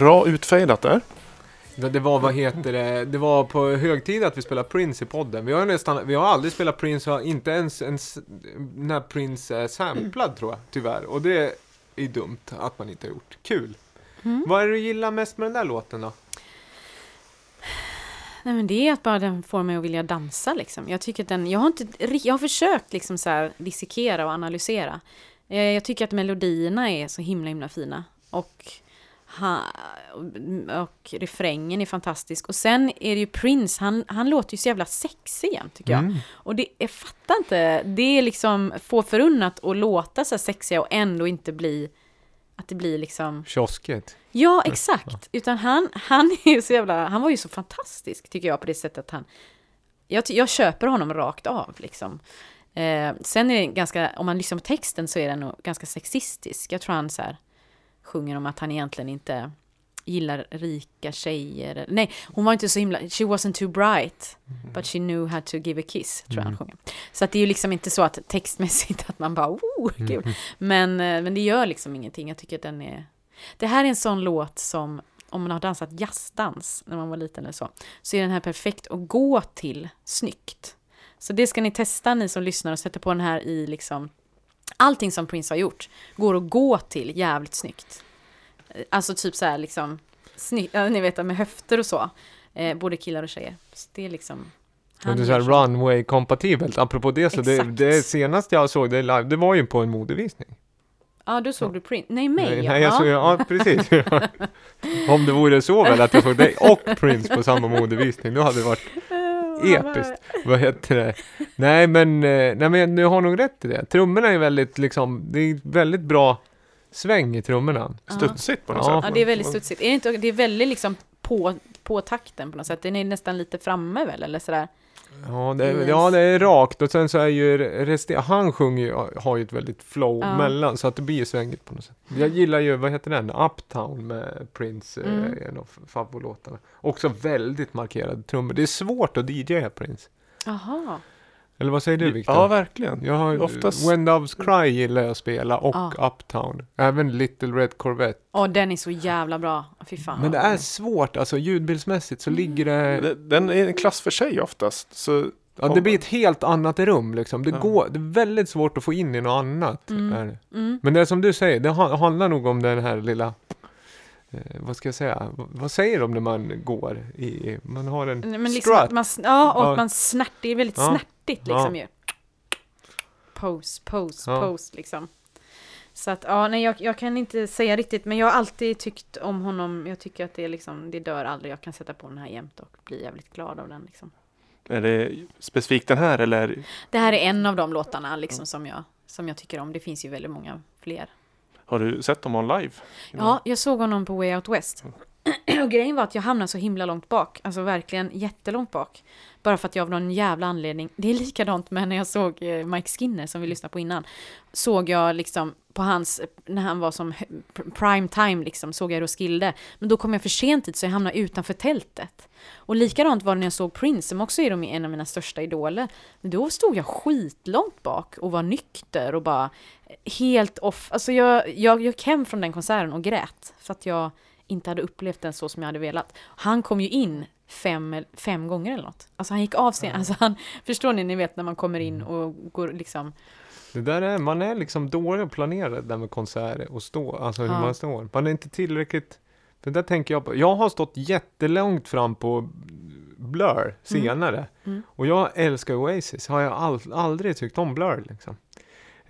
Bra utfejdat där. Det var, vad heter det, det var på högtid att vi spelade Prince i podden. Vi har nästan, vi har aldrig spelat Prince, och inte ens, ens när Prince är samplad tror jag, tyvärr. Och det är dumt att man inte har gjort. Kul! Mm. Vad är det du gillar mest med den där låten då? Nej men det är att bara den får mig att vilja dansa liksom. Jag tycker att den, jag har inte, jag har försökt liksom så här dissekera och analysera. Eh, Jag tycker att melodierna är så himla himla fina. Och, och refrängen är fantastisk. Och sen är det ju Prince, han, han låter ju så jävla sexig igen tycker jag. Mm. Och det, jag fattar inte, det är liksom få förunnat att låta så här sexiga och ändå inte bli, att det blir liksom Kiosket. Ja, exakt. Utan han, han är ju så jävla, han var ju så fantastisk tycker jag på det sättet att han, jag, jag köper honom rakt av liksom. Eh, sen är det ganska, om man lyssnar på texten så är den nog ganska sexistisk. Jag tror han så här sjunger om att han egentligen inte gillar rika tjejer. Nej, hon var inte så himla, she wasn't too bright, but she knew how to give a kiss, tror jag han sjunger. Så att det är ju liksom inte så att textmässigt att man bara, oh, kul. Men, eh, men det gör liksom ingenting. Jag tycker att den är, det här är en sån låt som om man har dansat jazzdans när man var liten eller så, så är den här perfekt att gå till snyggt. Så det ska ni testa ni som lyssnar och sätta på den här i liksom allting som Prince har gjort går att gå till jävligt snyggt. Eh, Alltså typ så här liksom snyggt, ja, ni vet med höfter och så. Eh, både killar och tjejer. Så det är liksom Och det är så här runway-kompatibelt. Apropå det så, det, det senaste jag såg det live, det var ju på en modevisning. Ja, då såg du Prince. Nej, mig Nej, ja. nej, jag ja. såg, ja, precis. Om det vore så väl att jag såg dig och Prince på samma modevisning, då hade det varit episkt. Vad heter det? Nej men, eh, nej men du har nog rätt i det. Trummorna är väldigt liksom, det är väldigt bra sväng i trummorna. Studsigt på något Ja. sätt. Ja, det är väldigt studsigt. Är det, inte, det är väldigt liksom på, på takten på något sätt. Den är nästan lite framme väl, eller sådär. Ja det, är, ja, det är rakt och sen så är ju resten, han sjunger ju, har ju ett väldigt flow Ja. mellan så att det blir svängigt på något sätt. Jag gillar ju, vad heter den? Uptown med Prince, Mm. eh, en av favoritlåtarna. Också väldigt markerade trummor. Det är svårt att DJa Prince. Jaha. Eller vad säger du Viktor? Ja, verkligen. Jag har Oftast- When Doves Cry gillar jag att spela och Ja. Uptown. Även Little Red Corvette. Åh, den är så jävla bra. Fy fan. Men det är svårt, alltså ljudbildsmässigt så ligger det... Den är en klass för sig oftast. Så Ja, det blir ett helt annat rum liksom. Det, Ja. går, det är väldigt svårt att få in i något annat. Mm. Mm. Men det är som du säger, det ha- handlar nog om den här lilla... Eh, vad ska jag säga? V- vad säger de när man går? I, man har en Men liksom strut. att man, ja, och Ja. att man snärt, det är väldigt Ja. snärtigt liksom Ja. ju. Pose, pose, Ja. pose liksom. Så att, ja, nej, jag, jag kan inte säga riktigt, men jag har alltid tyckt om honom. Jag tycker att det är liksom, det dör aldrig. Jag kan sätta på den här jämt och bli jävligt glad av den liksom. är det specifikt den här eller? Det här är en av de låtarna liksom som jag, som jag tycker om. Det finns ju väldigt många fler. Har du sett dem live? Ja, jag såg honom på Way Out West. Och grejen var att jag hamnade så himla långt bak, alltså verkligen jättelångt bak. Bara för att jag av någon jävla anledning, det är likadant med när jag såg eh, Mike Skinner som vi lyssnade på innan. Såg jag liksom på hans, när han var som prime time liksom, såg jag Roskilde. Men då kom jag för sent dit så jag hamnade utanför tältet. Och likadant var det när jag såg Prince, som också är en av mina största idoler. Men då stod jag skitlångt bak och var nykter och bara helt off. Alltså jag, jag gick hem från den konserten och grät. För att jag inte hade upplevt den så som jag hade velat. Han kom ju in fem, fem gånger eller något. Alltså han gick av scenen. Alltså han, förstår ni, ni vet när man kommer in och går liksom... Det där är, man är liksom dålig att planera det där med konserter och stå, alltså hur Ja. man står. Man är inte tillräckligt, för där tänker jag på, jag har stått jättelångt fram på Blur senare. Mm. Och jag älskar Oasis, har jag all, aldrig tyckt om Blur liksom.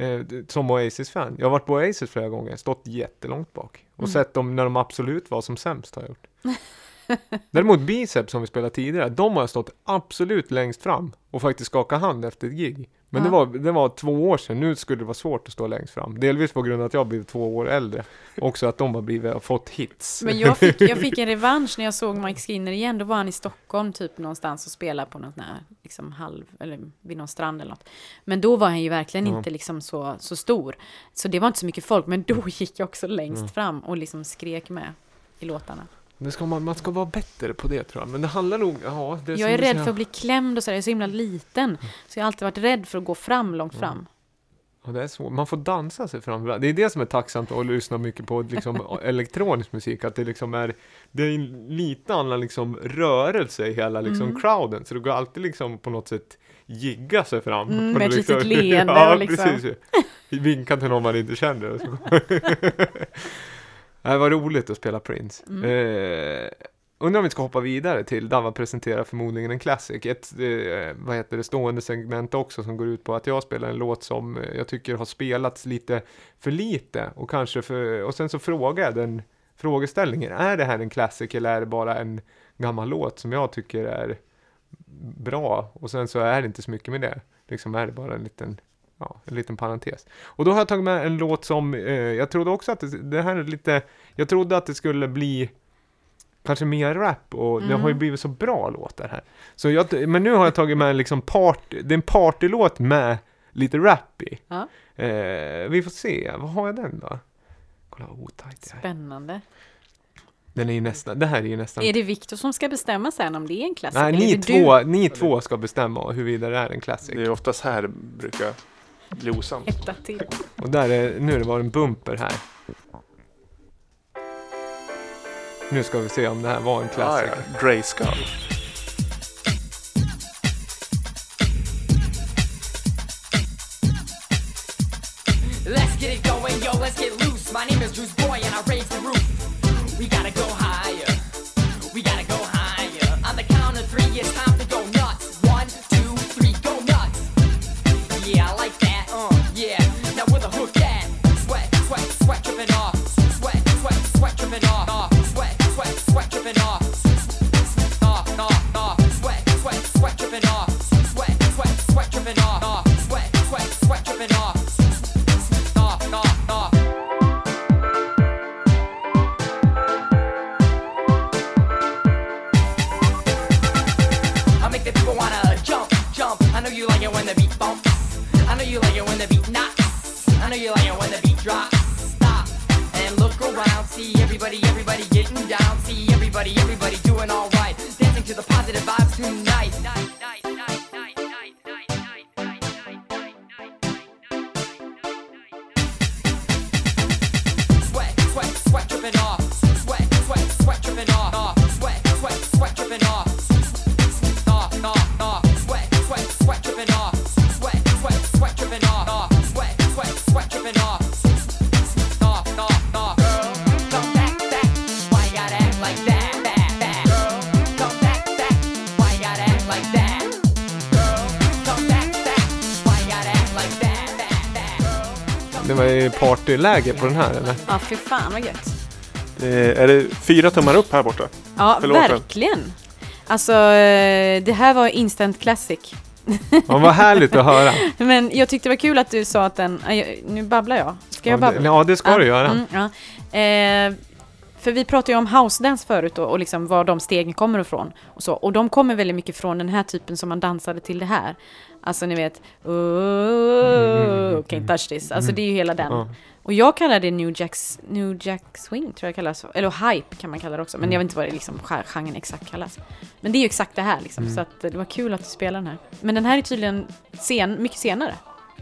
Eh, som Oasis-fan. Jag har varit på Oasis flera gånger, stått jättelångt bak. Och Mm. sett dem när de absolut var som sämst har jag gjort. Däremot Bicep som vi spelade tidigare, de har jag stått absolut längst fram och faktiskt skakat hand efter ett gig. Men det, Ja. var, det var två år sedan, nu skulle det vara svårt att stå längst fram. Delvis på grund av att jag blivit två år äldre. Också att de har blivit, fått hits. Men jag fick, jag fick en revansch när jag såg Mike Skinner igen. Då var han i Stockholm typ någonstans och spelade på något här, liksom halv, eller vid någon strand eller något. Men då var han ju verkligen Ja. inte liksom så, så stor. Så det var inte så mycket folk, men då gick jag också längst Mm. fram och liksom skrek med i låtarna. Det ska man, man ska vara bättre på det tror jag. Men det handlar nog, ja. Det Jag som är rädd säger. för att bli klämd och så, jag är så himla liten. Så jag har alltid varit rädd för att gå fram, långt Mm. fram. Ja, det är svårt. Man får dansa sig fram. Det är det som är tacksamt att lyssna mycket på liksom, elektronisk musik. Att det liksom är, det är en lite annan liksom, rörelse i hela liksom, Mm. crowden. Så det går alltid liksom på något sätt jigga sig fram. Mm, med ett liksom, litet leende ja, liksom. precis. Vinka till någon man inte känner. Det var roligt att spela Prince. Mm. Eh, undrar om vi ska hoppa vidare till Dava presenterar förmodligen en classic. Ett eh, vad heter det, stående segment också som går ut på att jag spelar en låt som jag tycker har spelats lite för lite och kanske för, och sen så frågar jag den frågeställningen. Är det här en classic eller är det bara en gammal låt som jag tycker är bra och sen så är det inte så mycket med det. Liksom är det bara en liten Ja, en liten parentes. Och då har jag tagit med en låt som, eh, jag trodde också att det, det här är lite, jag trodde att det skulle bli kanske mer rap och det Mm. har ju blivit så bra låtar här. Så jag, men nu har jag tagit med en liksom part, det är en partylåt med lite rap i. Ja. Eh, vi får se, vad har jag den då? Kolla vad otajt det är. Spännande. Den är ju nästan, det här är ju nästan Är det Viktor som ska bestämma sen om det är en klassiker? Nej, ni är det två, du? ni två ska bestämma huruvida det är en classic. Det är oftast här det osams. Etta till. Och där är, nu är det en bumper här. Nu ska vi se om det här var en Ah, classic. ja. Grayskull. Let's get it going, yo, let's get loose. My name is Juice Boy and I raise the roof. We gotta go higher. Know you like it when the beat bumps. I know you like it when the beat knocks. I know you like it when the beat drops. Stop and look around. See everybody, everybody getting down. See everybody, everybody doing alright. Dancing to the positive vibes tonight. Sweat, sweat, sweat dripping off. Sweat, sweat, sweat dripping off. Sweat, sweat, sweat dripping off. That. Girl, Det var ju partyläge på den här eller? Ja, fy fan vad gött. Det, är det fyra tummar upp här borta? Ja, För låten. verkligen. Alltså, eh, det här var instant classic. Ja, vad härligt att höra. Men jag tyckte det var kul att du sa att den... aj, Nu babblar jag. Ska jag Ja, babbla? ja, det ska du göra. Mm, ja. eh, för vi pratade ju om house-dance förut och, och liksom var de stegen kommer ifrån. Och, så. och de kommer väldigt mycket från den här typen som man dansade till det här. Alltså ni vet, oh, can't touch this. Alltså det är ju hela den. Och jag kallar det New, Jacks, New Jack Swing, tror jag kallas. Eller hype kan man kalla det också. Men jag vet inte vad det liksom, gen- genren exakt kallas. Men det är ju exakt det här liksom. Så att det var kul att du spelar den här. Men den här är tydligen sen, mycket senare.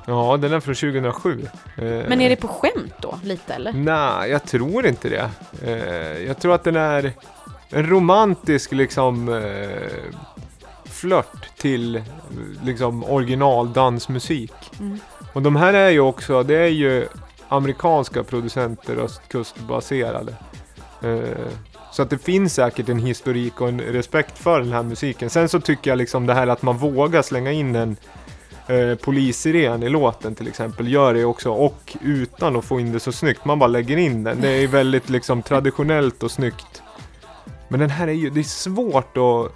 Ja, den är från 2007. Eh, Men är det på skämt då, lite eller? Nej, jag tror inte det. Eh, jag tror att den är en romantisk liksom eh, flört till liksom originaldansmusik. Mm. Och de här är ju också, det är ju amerikanska producenter, östkustbaserade. Så att det finns säkert en historik och en respekt för den här musiken. Sen så tycker jag liksom det här att man vågar slänga in en eh, polissiren i låten till exempel, gör det också och utan att få in det så snyggt. Man bara lägger in den. Det är väldigt liksom traditionellt och snyggt. Men den här är ju, det är svårt att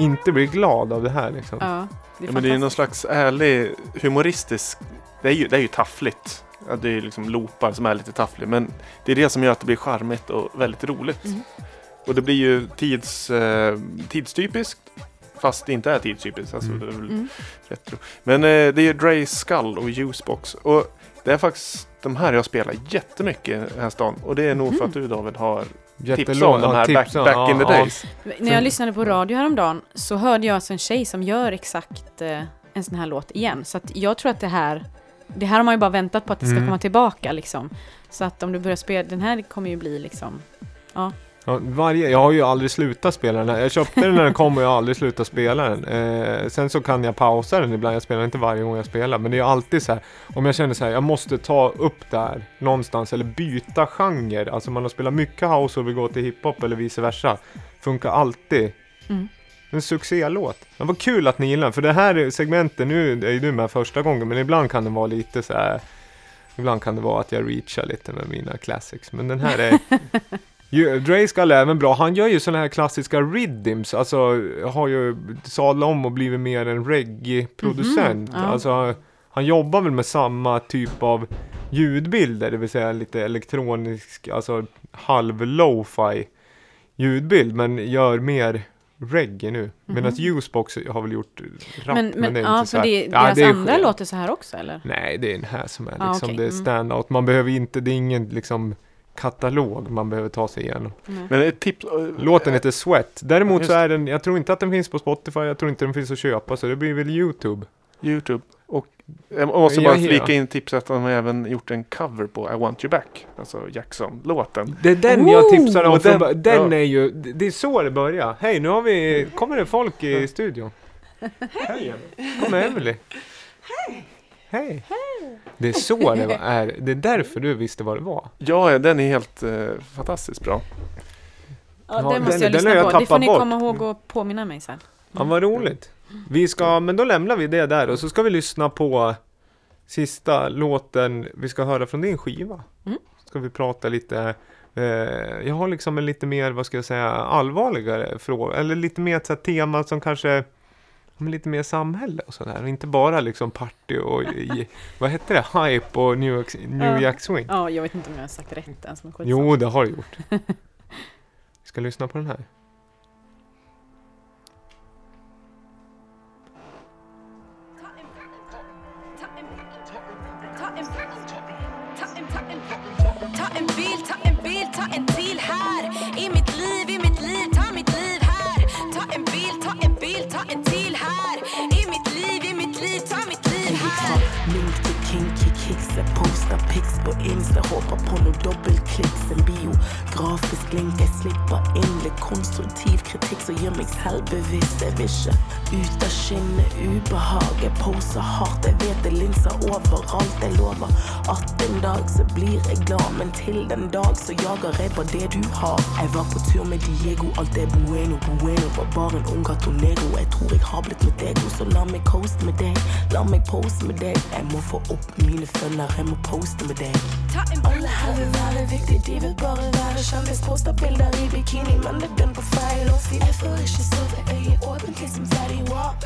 inte bli glad av det här liksom. Ja, det är Ja, men det är någon slags ärlig humoristisk... Det är ju, det är ju taffligt. Ja, det är ju liksom loopar som är lite tafflig. Men det är det som gör att det blir charmigt och väldigt roligt. Mm. Och det blir ju tids, eh, tidstypiskt. Fast det inte är tidstypiskt. Alltså, Mm. det är väl Mm. retro. Men eh, det är ju Dre Skull och Usebox. Och det är faktiskt de här jag spelar jättemycket i den här stan. Och det är nog för att du David har tipsat om de här back, back in the days. När jag lyssnade på radio häromdagen så hörde jag alltså en tjej som gör exakt eh, en sån här låt igen. Så att jag tror att det här, det här har man ju bara väntat på att det ska Mm. komma tillbaka liksom. Så att om du börjar spela, den här kommer ju bli liksom, Ja, varje, jag har ju aldrig slutat spela den här. Jag köpte den när den kom och jag har aldrig slutat spela den. Eh, sen så kan jag pausa den ibland. Jag spelar inte varje gång jag spelar. Men det är alltid så här. Om jag känner så här, jag måste ta upp där någonstans eller byta genre. Alltså man har spelat mycket house och vill gå till hiphop eller vice versa. Funkar alltid. Mm. En succélåt. Det var kul att ni gillar den. För det här segmentet, nu är ju du med första gången. Men ibland kan det vara lite så här. Ibland kan det vara att jag reachar lite med mina classics. Men den här är... Dre Skull är även bra. Han gör ju sådana här klassiska rhythms. Alltså har ju sadlat om och blivit mer en reggae-producent. Mhm, ja. Alltså han jobbar väl med samma typ av ljudbilder. Det vill säga lite elektronisk, alltså halv lo-fi ljudbild. Men gör mer reggae nu. Medan Usebox har väl gjort rap. Mhm. men, men, det är ja, inte så här- det, Ja, deras andra sken. låter så här också eller? Nej, det är den här som är Ah, liksom okej. det är Mm. standout. Man behöver inte, det är ingen liksom katalog man behöver ta sig igenom. Nej. Men ett tips... eh, Låten heter Sweat. Däremot Just så är den, jag tror inte att den finns på Spotify, jag tror inte den finns att köpa, så det blir väl YouTube. Youtube. Och jag måste Ja, bara flika in tips att de har även gjort en cover på I want you back. Alltså Jackson-låten. Det är den jag Oh! tipsar om. Och Den, den- den ja. är ju, det är så det börjar. Hej, nu har vi, kommer det folk i studion. Hej! Kom Emily. Hej! Det är så det är. Det är därför du visste vad det var. Ja, den är helt eh, fantastiskt bra. Ja, det måste den- jag den lyssna har jag på. Det får ni bort. komma ihåg och påminna mig sen. Ja, vad roligt. Vi ska, men då lämnar vi det där och så ska vi lyssna på sista låten vi ska höra från din skiva. Mm. Ska vi prata lite, eh, jag har liksom en lite mer, vad ska jag säga, allvarligare fråga, eller lite mer ett tema som kanske men lite mer samhälle och sådär. Och inte bara liksom party och i, vad heter det, hype och New York, New Ja. Jack Swing. Ja, jag vet inte om jag har sagt rätt ens. Men. Jo, det har du gjort. Vi ska lyssna på den här. På Insta Hoppar på några dubbelklicks, en biografisk länk Jag slipper inlägg, konstruktiv kritik så gör mig självbevisst Jag vischar av känner ubehag Jag posar hårt, jag vet det linser överallt Jag lovar att en dag så blir jag glad Men till den dag så jagar jag på det du har. Jag var på tur med Diego, allt är bueno, bueno. Var bara en ung gatonero, jag tror jeg har blitt mitt ego Så la meg coaste med deg, la meg pose med deg. Jeg må få opp mine følgere, jeg må poste med deg. Alle her vil være viktig, de vil bare være kjendis Poster bilder i bikini, men det er den på feil årstid Jeg får ikke sove, jeg er åpent liksom steady walk.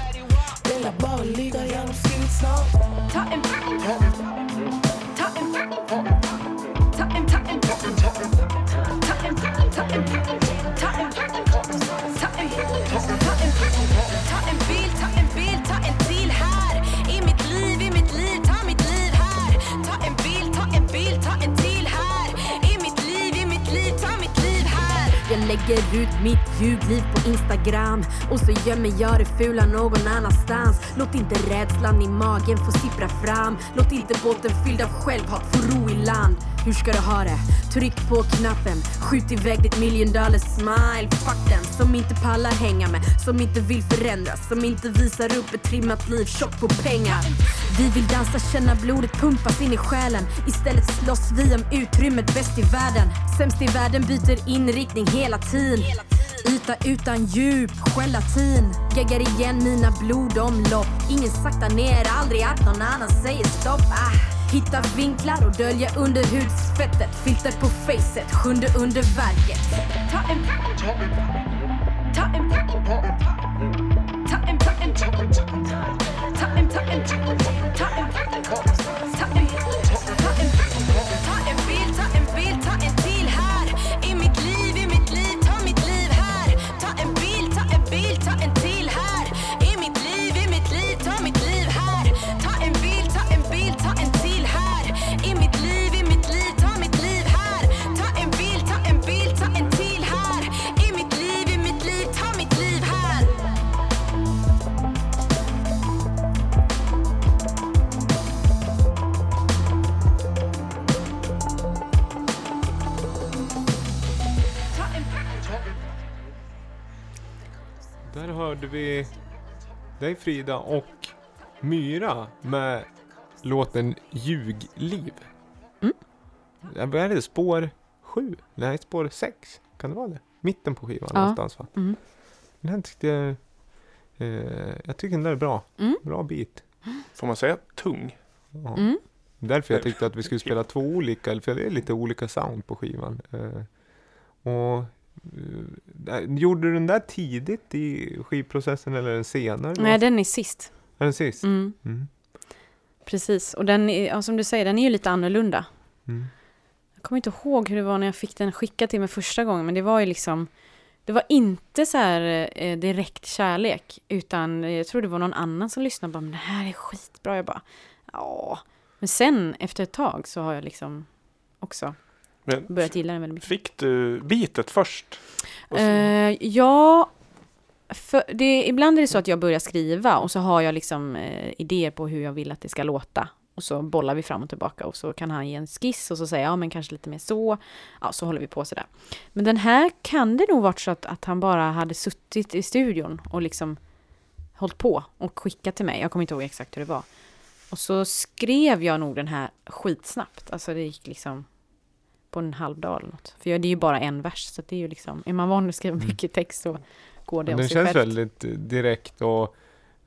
Then the bought league, I am skinny snow. Talking, talking, talking, talking, talking, talking, talking, talking, talking, talking, talking, talking, lägger ut mitt ljugliv på Instagram och så gömmer jag det fula någon annanstans. Låt inte rädslan i magen få sippra fram. Låt inte båten fylld av självhat få ro i land. Hur ska du ha det? Tryck på knappen, skjut iväg ditt million dollar smile. Fuck den som inte pallar hänga med, som inte vill förändras, som inte visar upp ett trimmat liv tjockt på pengar. Vi vill dansa, känna blodet pumpas in i själen. Istället slåss vi om utrymmet bäst i världen. Sämst i världen byter inriktning hela tiden. Yta utan djup, gelatin. Geggar igen mina blodomlopp. Ingen saktar ner, aldrig att någon annan säger stopp. Ah. Hitta vinklar och dölja under hudsfettet. Filter på facet, sjunde underverket. Ta en... Ta en... Ta en... Ta en... Ta en... Ta en... Ta en... Ta en... Ta en... Ta en... Ta Där hörde vi dig Frida och Myra med låten Ljugliv. Mm. Vad är det? Spår 7? Nej, spår 6. Kan det vara det? Mitten på skivan Ja. någonstans va? Mm. Den här tyckte jag... Eh, jag tycker den där är bra. Mm. Bra bit. Får man säga tung? Ja. Mm. Därför jag tyckte att vi skulle spela två olika, för det är lite olika sound på skivan. Eh, och Gjorde du den där tidigt i skivprocessen eller den senare? Nej, den är sist. Är den sist? Mm. Mm. Precis, och den är, ja, som du säger, den är ju lite annorlunda. Mm. Jag kommer inte ihåg hur det var när jag fick den skickad till mig första gången, men det var ju liksom det var inte så här eh, direkt kärlek, utan jag tror det var någon annan som lyssnade och bara, men det här är skitbra. Jag bara, ja. Men sen efter ett tag så har jag liksom också Men börjat gilla den väldigt mycket. fick du bitet först? Eh, ja, det, ibland är det så att jag börjar skriva och så har jag liksom eh, idéer på hur jag vill att det ska låta. Och så bollar vi fram och tillbaka och så kan han ge en skiss och så säger jag, ja men kanske lite mer så. Ja, så håller vi på sådär. Men den här kan det nog varit så att, att han bara hade suttit i studion och liksom hållit på och skickat till mig. Jag kommer inte ihåg exakt hur det var. Och så skrev jag nog den här skitsnabbt. Alltså det gick liksom på en halv dag eller något. För jag, det är ju bara en vers, så det är ju liksom, är man van att skriva Mm. mycket text så går det Men av den sig känns självt. väldigt eh, direkt och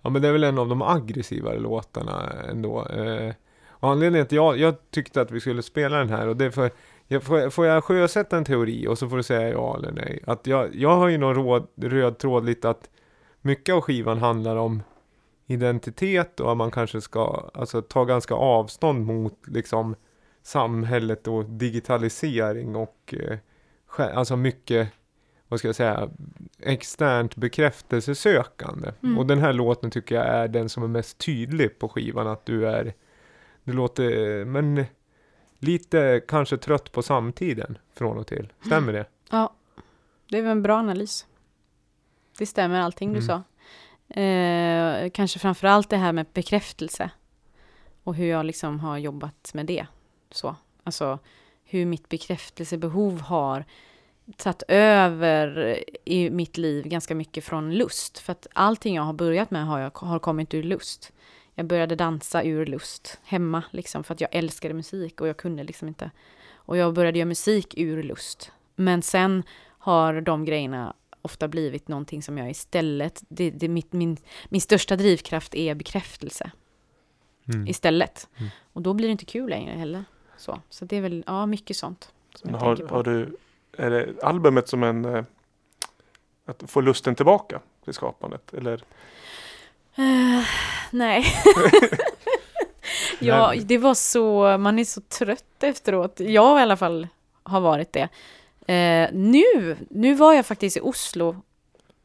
ja men det är väl en av de aggressivare låtarna ändå. Eh, och anledningen till att jag, jag tyckte att vi skulle spela den här och det är för jag, får, jag- får jag sjösätta en teori och så får du säga ja eller nej. Att jag, jag har ju någon råd, röd tråd lite att mycket av skivan handlar om identitet och att man kanske ska alltså, ta ganska avstånd mot liksom samhället och digitalisering och eh, alltså mycket vad ska jag säga, externt bekräftelsesökande. Mm. Och den här låten tycker jag är den som är mest tydlig på skivan, att du är, du låter, men lite kanske trött på samtiden från och till. Stämmer det? Ja, det är väl en bra analys. Det stämmer allting du Mm. sa. Eh, kanske framför allt det här med bekräftelse. Och hur jag liksom har jobbat med det. Så. Alltså hur mitt bekräftelsebehov har tagit över i mitt liv ganska mycket från lust. För att allting jag har börjat med har, jag, har kommit ur lust. Jag började dansa ur lust hemma, liksom, för att jag älskade musik och jag kunde liksom inte. Och jag började göra musik ur lust. Men sen har de grejerna ofta blivit någonting som jag istället, det, det, mitt, min, min största drivkraft är bekräftelse Mm. istället. Mm. Och då blir det inte kul längre heller. Så, så det är väl, ja, mycket sånt. Som jag har, tänker på. har du, är det albumet som en... eh, Att få lusten tillbaka till skapandet? Eller? Eh, nej. ja, det var så, man är så trött efteråt. Jag i alla fall har varit det. Eh, nu, nu var jag faktiskt i Oslo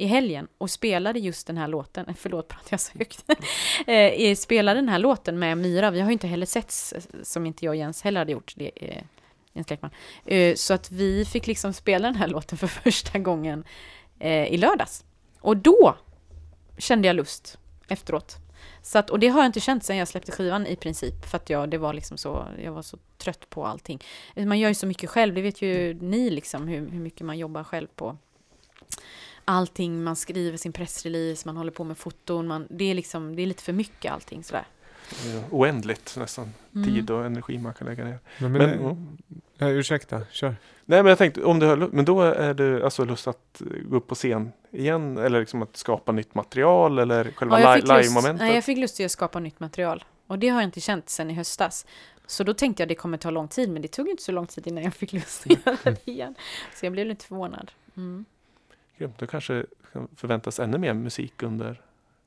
i helgen och spelade just den här låten. Förlåt, pratar jag så högt? Eh, spelade den här låten med Myra. Vi har ju inte heller setts, eh, som inte jag och Jens heller hade gjort, det, eh, Jens Lekman. Eh, så att vi fick liksom spela den här låten för första gången eh, i lördags. Och då kände jag lust efteråt. Så att, och det har jag inte känt sedan jag släppte skivan i princip, för att jag, det var liksom så, jag var så trött på allting. Man gör ju så mycket själv, det vet ju ni liksom, hur, hur mycket man jobbar själv på allting, man skriver sin pressrelease, man håller på med foton, man, det är liksom, det är lite för mycket allting sådär. Är Oändligt nästan. Mm. Tid och energi man kan lägga ner. Men, Men, men, mm. ja, ursäkta, kör. Nej men jag tänkte, om du har, men då är det alltså lust att eh, gå upp på scen igen eller liksom att skapa nytt material eller själva jag li- fick lust, live-momentet? nej, jag fick lust att skapa nytt material. Och det har jag inte känt sedan i höstas. Så då tänkte jag det kommer ta lång tid, men det tog inte så lång tid innan jag fick lust att göra det igen. Så jag blev lite förvånad. Mm. Grymt, Då kanske kan förväntas ännu mer musik under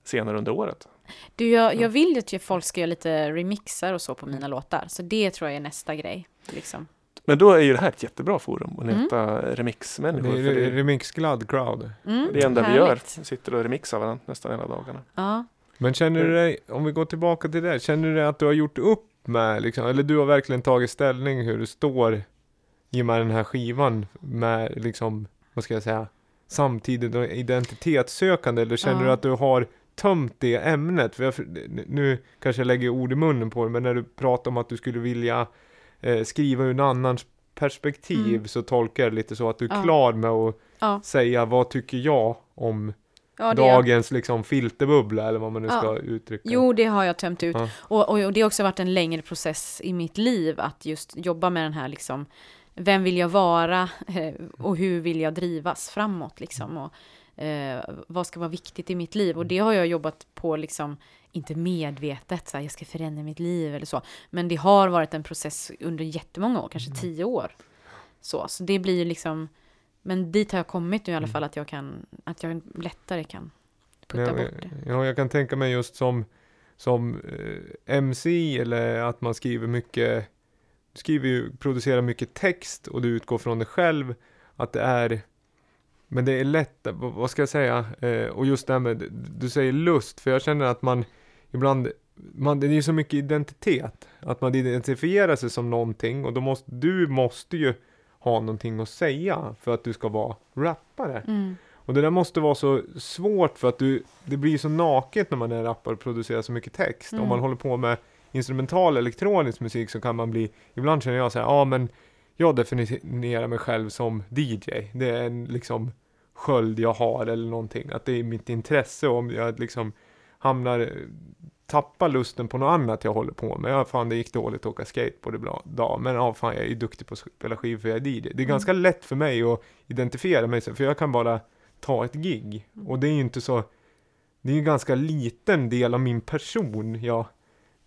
senare under året. Du, jag, Ja. jag vill ju att folk ska göra lite remixar och så på mina låtar. Så det tror jag är nästa grej. Liksom. Men då är ju det här ett jättebra forum att Mm. leta Det remixmänniskor. är för det, remixglad crowd. Mm, det är det enda vi gör. härligt. Vi sitter och remixar varandra nästan hela dagarna. Ja. Men känner du dig, om vi går tillbaka till det, känner du dig att du har gjort upp med, liksom, eller du har verkligen tagit ställning hur du står i och med den här skivan med, liksom, vad ska jag säga, samtidigt och identitetssökande, eller känner Ja. du att du har tömt det ämnet? För jag, nu kanske jag lägger ord i munnen på det, men när du pratar om att du skulle vilja eh, skriva ur en annans perspektiv Mm. så tolkar jag det lite så att du är Ja. klar med att Ja. säga vad tycker jag om Ja, dagens liksom filterbubbla eller vad man nu Ja. ska uttrycka. jo, det har jag tömt ut. Ja. Och, och, och det har också varit en längre process i mitt liv att just jobba med den här liksom, vem vill jag vara eh, och hur vill jag drivas framåt liksom. Och, eh, vad ska vara viktigt i mitt liv? Och det har jag jobbat på liksom, inte medvetet, så här, jag ska förändra mitt liv eller så. Men det har varit en process under jättemånga år, kanske tio år. Så, så det blir ju liksom, men dit har jag kommit nu i alla fall att jag kan, att jag lättare kan putta ja, bort det. Ja, jag kan tänka mig just som, som eh, MC eller att man skriver mycket, du skriver ju, producerar mycket text och du utgår från dig själv, att det är, men det är lätt, vad ska jag säga, eh, och just det här med, du säger lust, för jag känner att man ibland, man, det är ju så mycket identitet, att man identifierar sig som någonting och då måste, du måste ju ha någonting att säga för att du ska vara rappare. Mm. Och det där måste vara så svårt för att du, det blir så naket när man är rappare och producerar så mycket text. Mm. Om man håller på med instrumental elektronisk musik så kan man bli, ibland känner jag så här, ja men jag definierar mig själv som DJ. Det är en liksom sköld jag har eller någonting. Att det är mitt intresse om jag liksom hamnar, tappar lusten på något annat jag håller på med. Ja fan det gick dåligt att åka skateboard idag. Men ja fan jag är duktig på att spela skivor för jag är DJ. Det är Mm. ganska lätt för mig att identifiera mig för jag kan bara ta ett gig. Och det är ju inte så, det är ju en ganska liten del av min person jag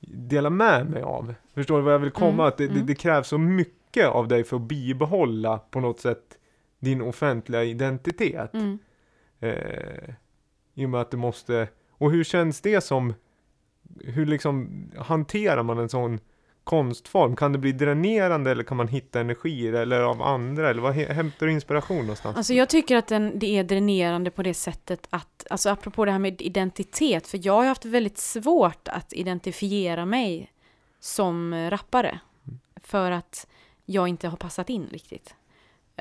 delar med mig av. Förstår du vad jag vill komma? Mm, Att det, det, mm. det krävs så mycket av dig för att bibehålla på något sätt din offentliga identitet. Mm. Eh, I och med att det måste, och hur känns det som, hur liksom hanterar man en sån konstform? Kan det bli dränerande eller kan man hitta energier eller av andra? Eller vad hämtar du inspiration någonstans? Alltså jag tycker att den, det är dränerande på det sättet att, alltså apropå det här med identitet, för jag har haft väldigt svårt att identifiera mig som eh, rappare. För att jag inte har passat in riktigt.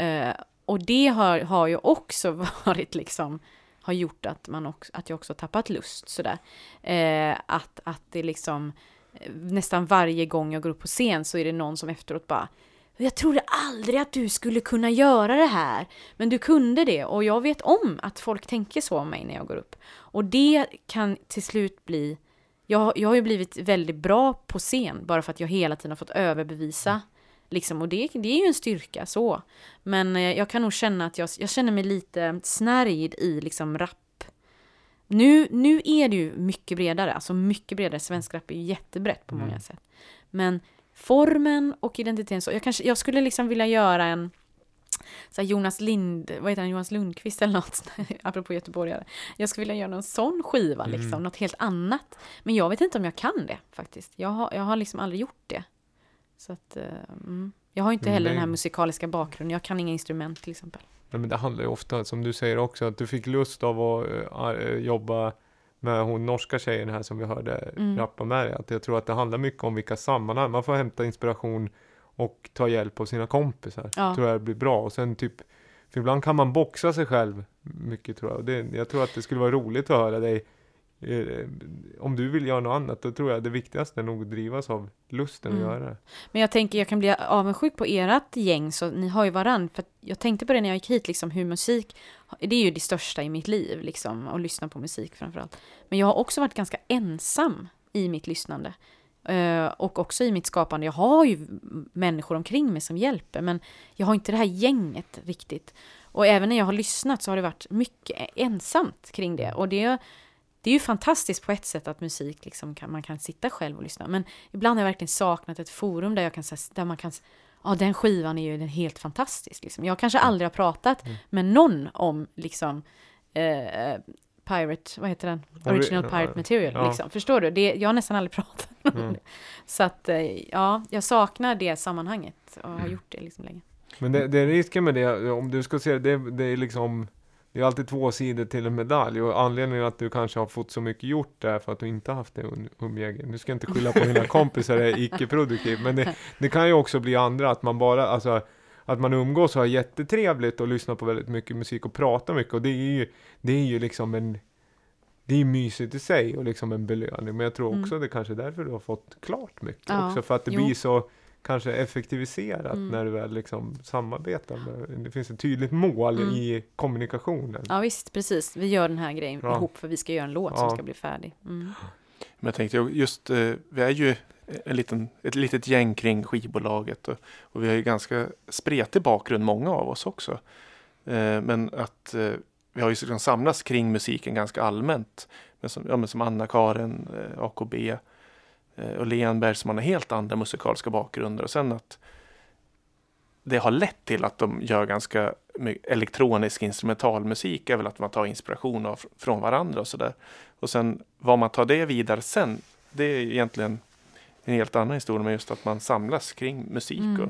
Uh, och det har, har ju också varit liksom, har gjort att, man också, att jag också tappat lust sådär. Uh, att, att det liksom, nästan varje gång jag går upp på scen så är det någon som efteråt bara jag trodde aldrig att du skulle kunna göra det här. Men du kunde det och jag vet om att folk tänker så om mig när jag går upp. Och det kan till slut bli... Jag, jag har ju blivit väldigt bra på scen bara för att jag hela tiden har fått överbevisa. Liksom, och det, det är ju en styrka så. Men eh, jag kan nog känna att jag, jag känner mig lite snärjd i liksom rap. Nu, nu är det ju mycket bredare, alltså mycket bredare. Svensk rap är ju jättebrett på många Mm. sätt. Men formen och identiteten, så jag, kanske, jag skulle liksom vilja göra en så Jonas Lind, vad heter han, Jonas Lundqvist eller något, apropå göteborgare. Jag skulle vilja göra någon sån skiva, liksom, Mm. något helt annat. Men jag vet inte om jag kan det faktiskt. Jag har, jag har liksom aldrig gjort det. Så att, eh, mm. Jag har inte heller den här musikaliska bakgrunden, jag kan inga instrument till exempel. Nej, men det handlar ju ofta, som du säger också, att du fick lust av att eh, jobba med hon norska tjejen här som vi hörde Mm. rappa med dig. Att jag tror att det handlar mycket om vilka sammanhang. Man får hämta inspiration och ta hjälp av sina kompisar. Ja. Tror jag blir bra. Och sen typ, för ibland kan man boxa sig själv mycket tror jag. Och det, jag tror att det skulle vara roligt att höra dig. Eh, om du vill göra något annat, då tror jag det viktigaste är nog att drivas av lusten Mm. att göra det. Men jag tänker jag kan bli avundsjuk på ert gäng, så ni har ju varann. För jag tänkte på det när jag gick hit, liksom hur musik, det är ju det största i mitt liv, liksom, att lyssna på musik framförallt. Men jag har också varit ganska ensam i mitt lyssnande. Eh, och också i mitt skapande. Jag har ju människor omkring mig som hjälper, men jag har inte det här gänget riktigt. Och även när jag har lyssnat så har det varit mycket ensamt kring det. Och det, det är ju fantastiskt på ett sätt att musik liksom kan, man kan sitta själv och lyssna. Men ibland har jag verkligen saknat ett forum där, jag kan, där man kan... Ja, den skivan är ju den helt fantastisk. Liksom. Jag kanske aldrig har pratat med någon om liksom eh, Pirate, vad heter den? Original Pirate Material. ja. Liksom. Förstår du? Det, jag har nästan aldrig pratat om Mm. det. Så att, eh, ja, jag saknar det sammanhanget och Mm. har gjort det liksom länge. Men det, det är risken med det, om du ska se det, det är liksom det är alltid två sidor till en medalj och anledningen att du kanske har fått så mycket gjort är för att du inte haft det umgänge. Nu ska jag inte skylla på dina kompisar är icke-produktiv, men det, det kan ju också bli andra, att man bara, alltså att man umgås och har jättetrevligt och lyssnar på väldigt mycket musik och pratar mycket och det är ju, det är ju liksom en det är mysigt i sig och liksom en belöning, men jag tror Mm. också det kanske är därför du har fått klart mycket Ja, också, för att det jo. blir så kanske effektiviserat Mm. när du väl liksom samarbetar. Med, det finns ett tydligt mål Mm. i kommunikationen. Ja visst, precis. Vi gör den här grejen Ja. ihop för vi ska göra en låt Ja. som ska bli färdig. Mm. Men jag tänkte ju just, eh, vi är ju en liten, ett litet gäng kring skivbolaget och, och vi har ju ganska spretig bakgrund, många av oss också. Eh, men att eh, vi har ju liksom samlats kring musiken ganska allmänt. Men som, ja, men som Anna-Karin, AKB och Lenberg som har helt andra musikaliska bakgrunder. Och sen att det har lett till att de gör ganska my- elektronisk instrumentalmusik är väl att man tar inspiration av, från varandra och sådär. Och sen vad man tar det vidare sen, det är egentligen en helt annan historia, men just att man samlas kring musik Mm.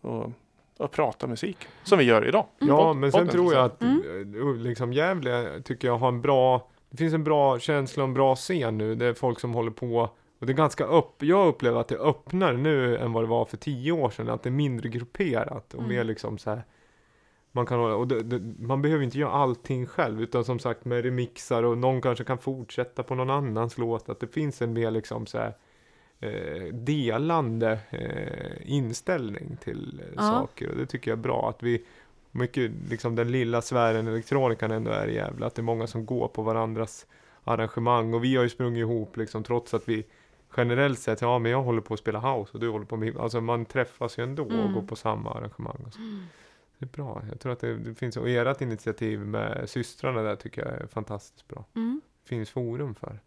och, och, och pratar musik. Som vi gör idag. Ja, Pod- men sen tror jag liksom. att eh, liksom Gävle tycker jag har en bra, det finns en bra känsla och en bra scen nu. Det är folk som håller på och det är ganska upp, jag upplever att det är öppnare nu än vad det var för tio år sedan. Att det är mindre grupperat och Mm. mer liksom så här. Man kan hålla, och det, det, man behöver inte göra allting själv utan som sagt med remixar och någon kanske kan fortsätta på någon annans låt. Att det finns en mer liksom så här eh, delande eh, inställning till eh, Ja. saker och det tycker jag är bra att vi mycket liksom den lilla sfären elektronikan ändå är i Gävle att det är många som går på varandras arrangemang och vi har ju sprungit ihop liksom trots att vi generellt sett, ja men jag håller på att spela house och du håller på med, alltså man träffas ju ändå och Mm. går på samma arrangemang. Och så. Det är bra, jag tror att det, det finns, och ert initiativ med systrarna där tycker jag är fantastiskt bra. Mm. finns forum för.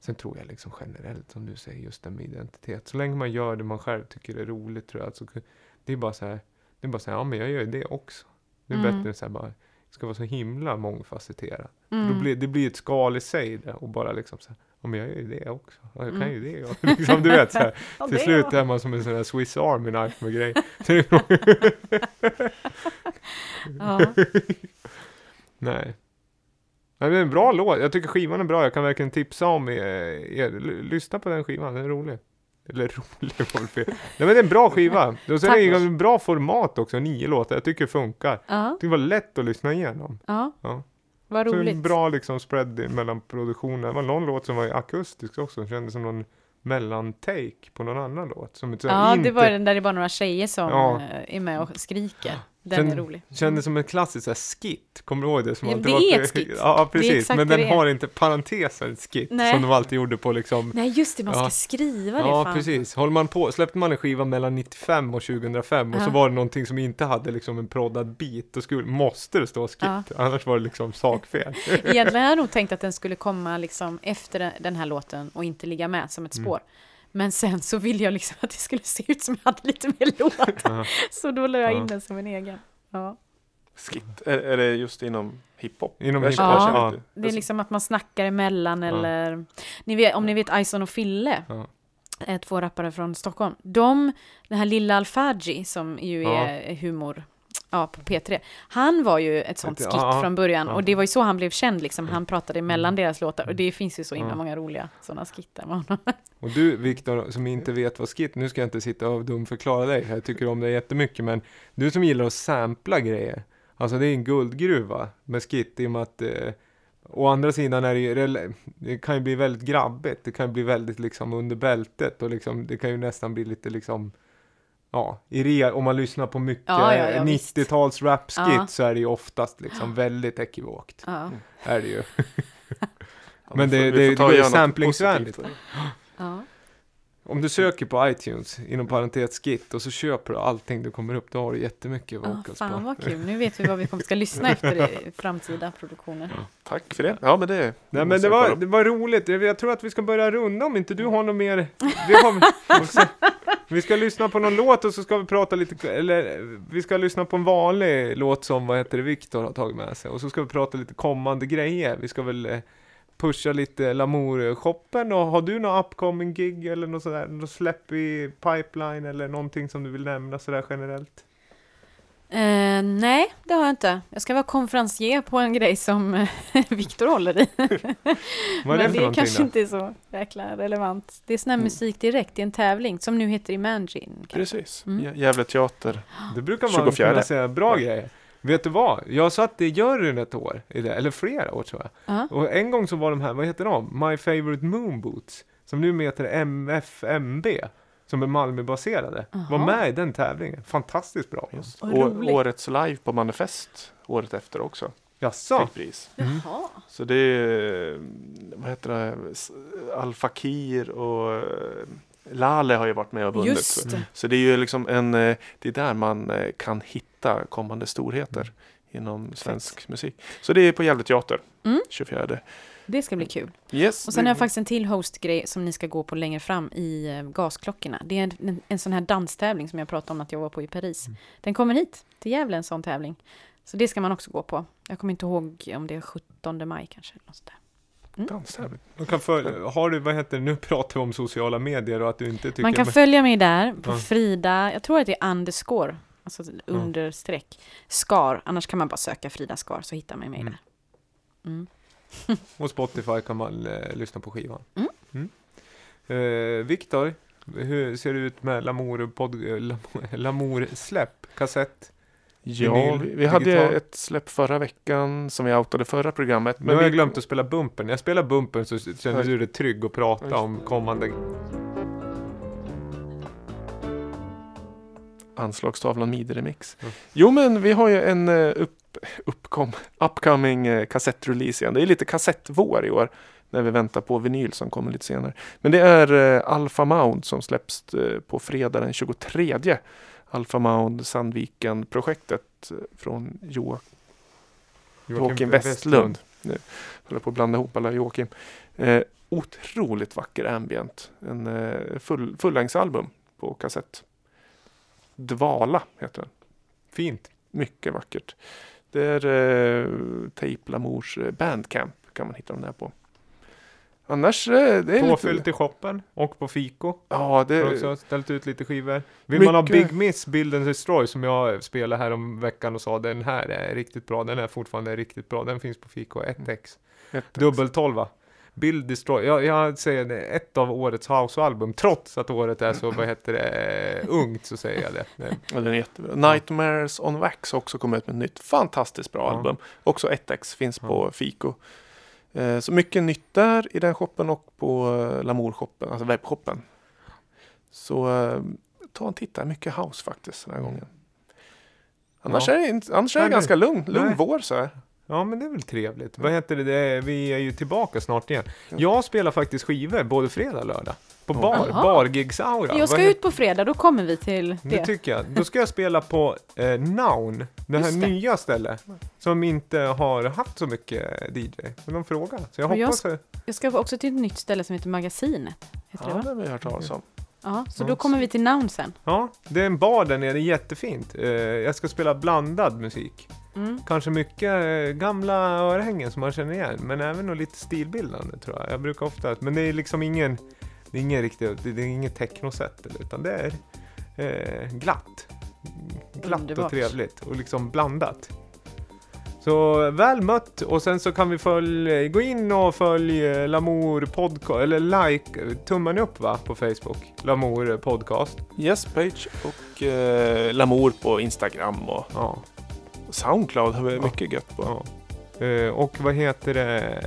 Sen tror jag liksom generellt, som du säger, just det med identitet. Så länge man gör det man själv tycker är roligt tror jag. Så det är bara så här, det är bara så här, ja men jag gör ju det också. Det är Mm. bättre än så här bara, det ska vara så himla mångfacetterat. Mm. Då blir, det blir ett skal i sig det och bara liksom så här, ja men jag gör ju det också. Ja, jag kan Mm. ju det. Ja. liksom, du vet så här, Ja, till det slut är man som en sån här Swiss Army knife med grejer. Nej. Nej, men det är en bra låt. Jag tycker skivan är bra. Jag kan verkligen tipsa om er. er. Lyssna på den skivan, den är rolig. Eller rolig var fel. Nej men det är en bra skiva. Och sen är det en bra format också, nio låtar. Jag tycker det funkar. Ja, Det var lätt att lyssna igenom. ja. Ja. Vad Så roligt. en bra liksom spread mellan produktionen. Det var någon låt som var akustisk också. Det kändes som någon mellantake på någon annan låt. Som så Ja, inte, det var den där det bara några tjejer som Ja. eh, är med och skriker. Den Sen- är rolig. Kändes som en klassisk så här, skit. Kommer du ihåg det? Som Ja, det är ett skit. Ja, precis. Men den har inte parentesen skit. Nej. Som de alltid gjorde på liksom Nej, just det, man ska Ja. skriva det. Ja, fan. precis. Håller man på, släppte man en skiva mellan 95 och 2005 och så Ja. var det någonting som inte hade liksom en proddad bit, då skulle, måste det stå skit. Ja. Annars var det liksom sakfel. Egentligen hade jag nog tänkt att den skulle komma liksom efter den- här låten och inte ligga med som ett Mm. Men sen så ville jag liksom att det skulle se ut som jag hade lite mer låt. Ja. Så då la jag Ja. in den som en egen. Ja. Skit. Är, är det just inom hiphop? Inom hiphop, ja. inte- Det är liksom att man snackar emellan Ja. eller... Ni vet, om ni vet Ison och Fille, Ja. eh, två rappare från Stockholm. De, den här lilla Alfaji som ju Ja. är humor Ja, på P3. Han var ju ett sånt skit ja, från början ja. och det var ju så han blev känd liksom. Han pratade mellan deras låtar och det finns ju så himla många roliga sådana skittar med honom. Och du Viktor, som inte vet vad skit, nu ska jag inte sitta och dumförklara dig, jag tycker om dig jättemycket, men du som gillar att sampla grejer, alltså det är en guldgruva med skit i och med att eh, Å andra sidan är det ju, det kan ju bli väldigt grabbigt, det kan ju bli väldigt liksom under bältet och liksom, det kan ju nästan bli lite liksom Ja, i re, om man lyssnar på mycket Ja, ja, ja, visst. 90-tals rapskit Ja. så är det ju oftast liksom väldigt ekivokt. Ja, Är det ju. Men vi det- får- vi det- får det något samplingsvänligt. positivt. ja. Om du söker på iTunes, inom parentes skit, och så köper du allting du kommer upp, då har du jättemycket Ja, vocals fan på. vad kul, nu vet vi vad vi kommer ska lyssna efter i framtida produktioner. Tack för det. Ja, men det Nej men det var, det var roligt, jag, jag tror att vi ska börja runda om inte du har något mer. Vi, har, vi ska lyssna på någon låt och så ska vi prata lite, eller vi ska lyssna på en vanlig låt som, vad heter det, Viktor har tagit med sig. Och så ska vi prata lite kommande grejer. Vi ska väl eh, pusha lite Lamour-shoppen och har du någon upcoming gig eller något sådär, något släpp i pipeline eller någonting som du vill nämna sådär generellt? Eh, nej, det har jag inte. Jag ska vara konferencier på en grej som eh, Viktor håller i. Vad är det Men det någonting kanske då? inte är så jäkla relevant. Det är sån här Mm. musik direkt i en tävling som nu heter Imagine. kanske. Precis. Mm. Gä- Gävle teater. Det brukar man 24. kunna säga bra grejer. Vet du vad? Jag satt i juryn ett år, eller flera år tror jag. Ja. Och en gång så var de här, vad heter de? My Favorite Moon Boots. Som nu heter MFMB. Som är Malmöbaserade. Var Aha. med i den tävlingen. Fantastiskt bra. Just. Roligt. årets live på Manifest året efter också. Jaså? Fick pris. Jaha. Så det är, vad heter det, Al Fakir och Lale har ju varit med och vunnit. Så, det. så det är ju liksom en, eh, det är där man eh, kan hitta kommande storheter inom svensk musik. Så det är på Gävle teater, Mm. 24. Det ska bli kul. Yes. Och sen har jag faktiskt en till hostgrej som ni ska gå på längre fram i eh, Gasklockorna. Det är en, en, en sån här danstävling som jag pratade om att jag var på i Paris. Mm. Den kommer hit, till Gävle, en sån tävling. Så det ska man också gå på. Jag kommer inte ihåg om det är 17 maj kanske. Något sånt där. Danstävling. Man kan följa, har du, vad heter det, nu pratar vi om sociala medier och att du inte tycker... Man kan men- följa mig där på Ja. Frida, jag tror att det är underscore, alltså understreck, skar. Annars kan man bara söka Frida Skar så hittar man mig Mm. där. Mm. Och Spotify kan man eh, lyssna på skivan. Mm. Eh, Viktor, hur ser det ut med eh, Lamour, Lamour kassett? Ja, vi, vi hade ett släpp förra veckan som vi outade förra programmet. Nu har vi, jag glömt att spela bumpen. När jag spelar bumpen så känner du dig trygg att prata om kommande... Anslagstavlan midi-remix. Mm. Jo men vi har ju en eh, upp, uppkom, upcoming eh, kassettrelease igen. Det är lite kassettvår i år. När vi väntar på vinyl som kommer lite senare. Men det är eh, Alpha Mound som släpps på fredag den 23. Alpha Mound Sandviken-projektet eh, från Jo, Joakim Westlund. Nu håller på att blanda ihop alla Joakim. Eh, otroligt vacker ambient. En eh, full, fullängdsalbum på kassett. Dvala heter den. Fint. Mycket vackert. Det är eh, Tape Lamours eh, Bandcamp kan man hitta dem där på. Annars, eh, det är Påfyllt lite... i shoppen och på Fiko. Ja, Har det, också ställt ut lite skivor. Vill man ha Mycket- Big Miss, Build and Destroy, som jag spelade här om veckan och sa den här är riktigt bra. Den är fortfarande riktigt bra. Den finns på Fiko 1X. ett- Dubbeltolva. Build Destroy. Jag, jag säger det, ett av årets house-album. Trots att året är så, vad heter det, ungt så säger jag det. Ja, den är jättebra. Nightmares on Wax har också kommit ut med ett nytt fantastiskt bra Ja. album. Också 1X finns Ja. på Fico. Eh, så mycket nytt där i den shoppen och på eh, Lamour-shoppen, alltså webbshoppen. Så eh, ta en titta, mycket house faktiskt den här gången. Annars Ja. är det, inte, annars är det ganska lugn, lugn nej. vår så här. Ja men det är väl trevligt. Vad heter det? det är, vi är ju tillbaka snart igen. Jag spelar faktiskt skivor både fredag och lördag. På bar, Jaha. bargigs-aura. Jag ska ut på fredag, då kommer vi till Det det. tycker jag. Då ska jag spela på eh, Noun, det här Just det. nya stället. Som inte har haft så mycket DJ. Men de frågar. Så jag Och jag hoppas... att- Jag ska också till ett nytt ställe som heter Magasinet. Heter Ja, det, det va? har vi hört talas om. Ja, så Ja. då kommer vi till Noun sen. Ja, det är en bar där nere, jättefint. Eh, jag ska spela blandad musik. Mm. Kanske mycket eh, gamla örhängen som man känner igen, men även nog lite stilbildande tror jag. Jag brukar ofta, men det är liksom ingen, det är ingen riktigt, det är inget technoset, utan det är eh, glatt. glatt Underbart. och trevligt och liksom blandat. Så väl mött och sen så kan vi följa, gå in och följ eh, Lamour podcast, eller like, tummen upp va på Facebook. Lamour podcast. Yes page och eh, Lamour på Instagram och Ja, Soundcloud har vi Ja. mycket gött på. ja. Eh, och vad heter det?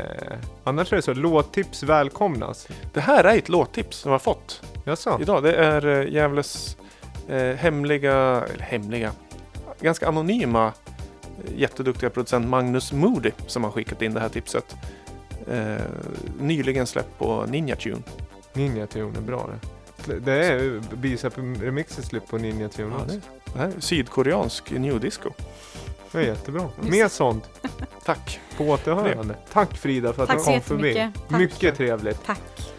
Annars är det så, låttips välkomnas. Det här är ett låttips som jag har fått Jaså? idag. Det är eh, Gävles eh, hemliga, eller hemliga, ganska anonyma jätteduktiga producent Magnus Moody som har skickat in det här tipset. Nyligen släppt på Ninja Tune. Ninja Tune är bra det. Det är Bicep Remixer släpp på Ninja Tune Ja, också. det, det här är sydkoreansk new disco. Det är jättebra. Mer sånt. Tack! På återhörande. Tack Frida för att Tack du kom förbi. jättemycket. Tack. Mycket trevligt. Tack.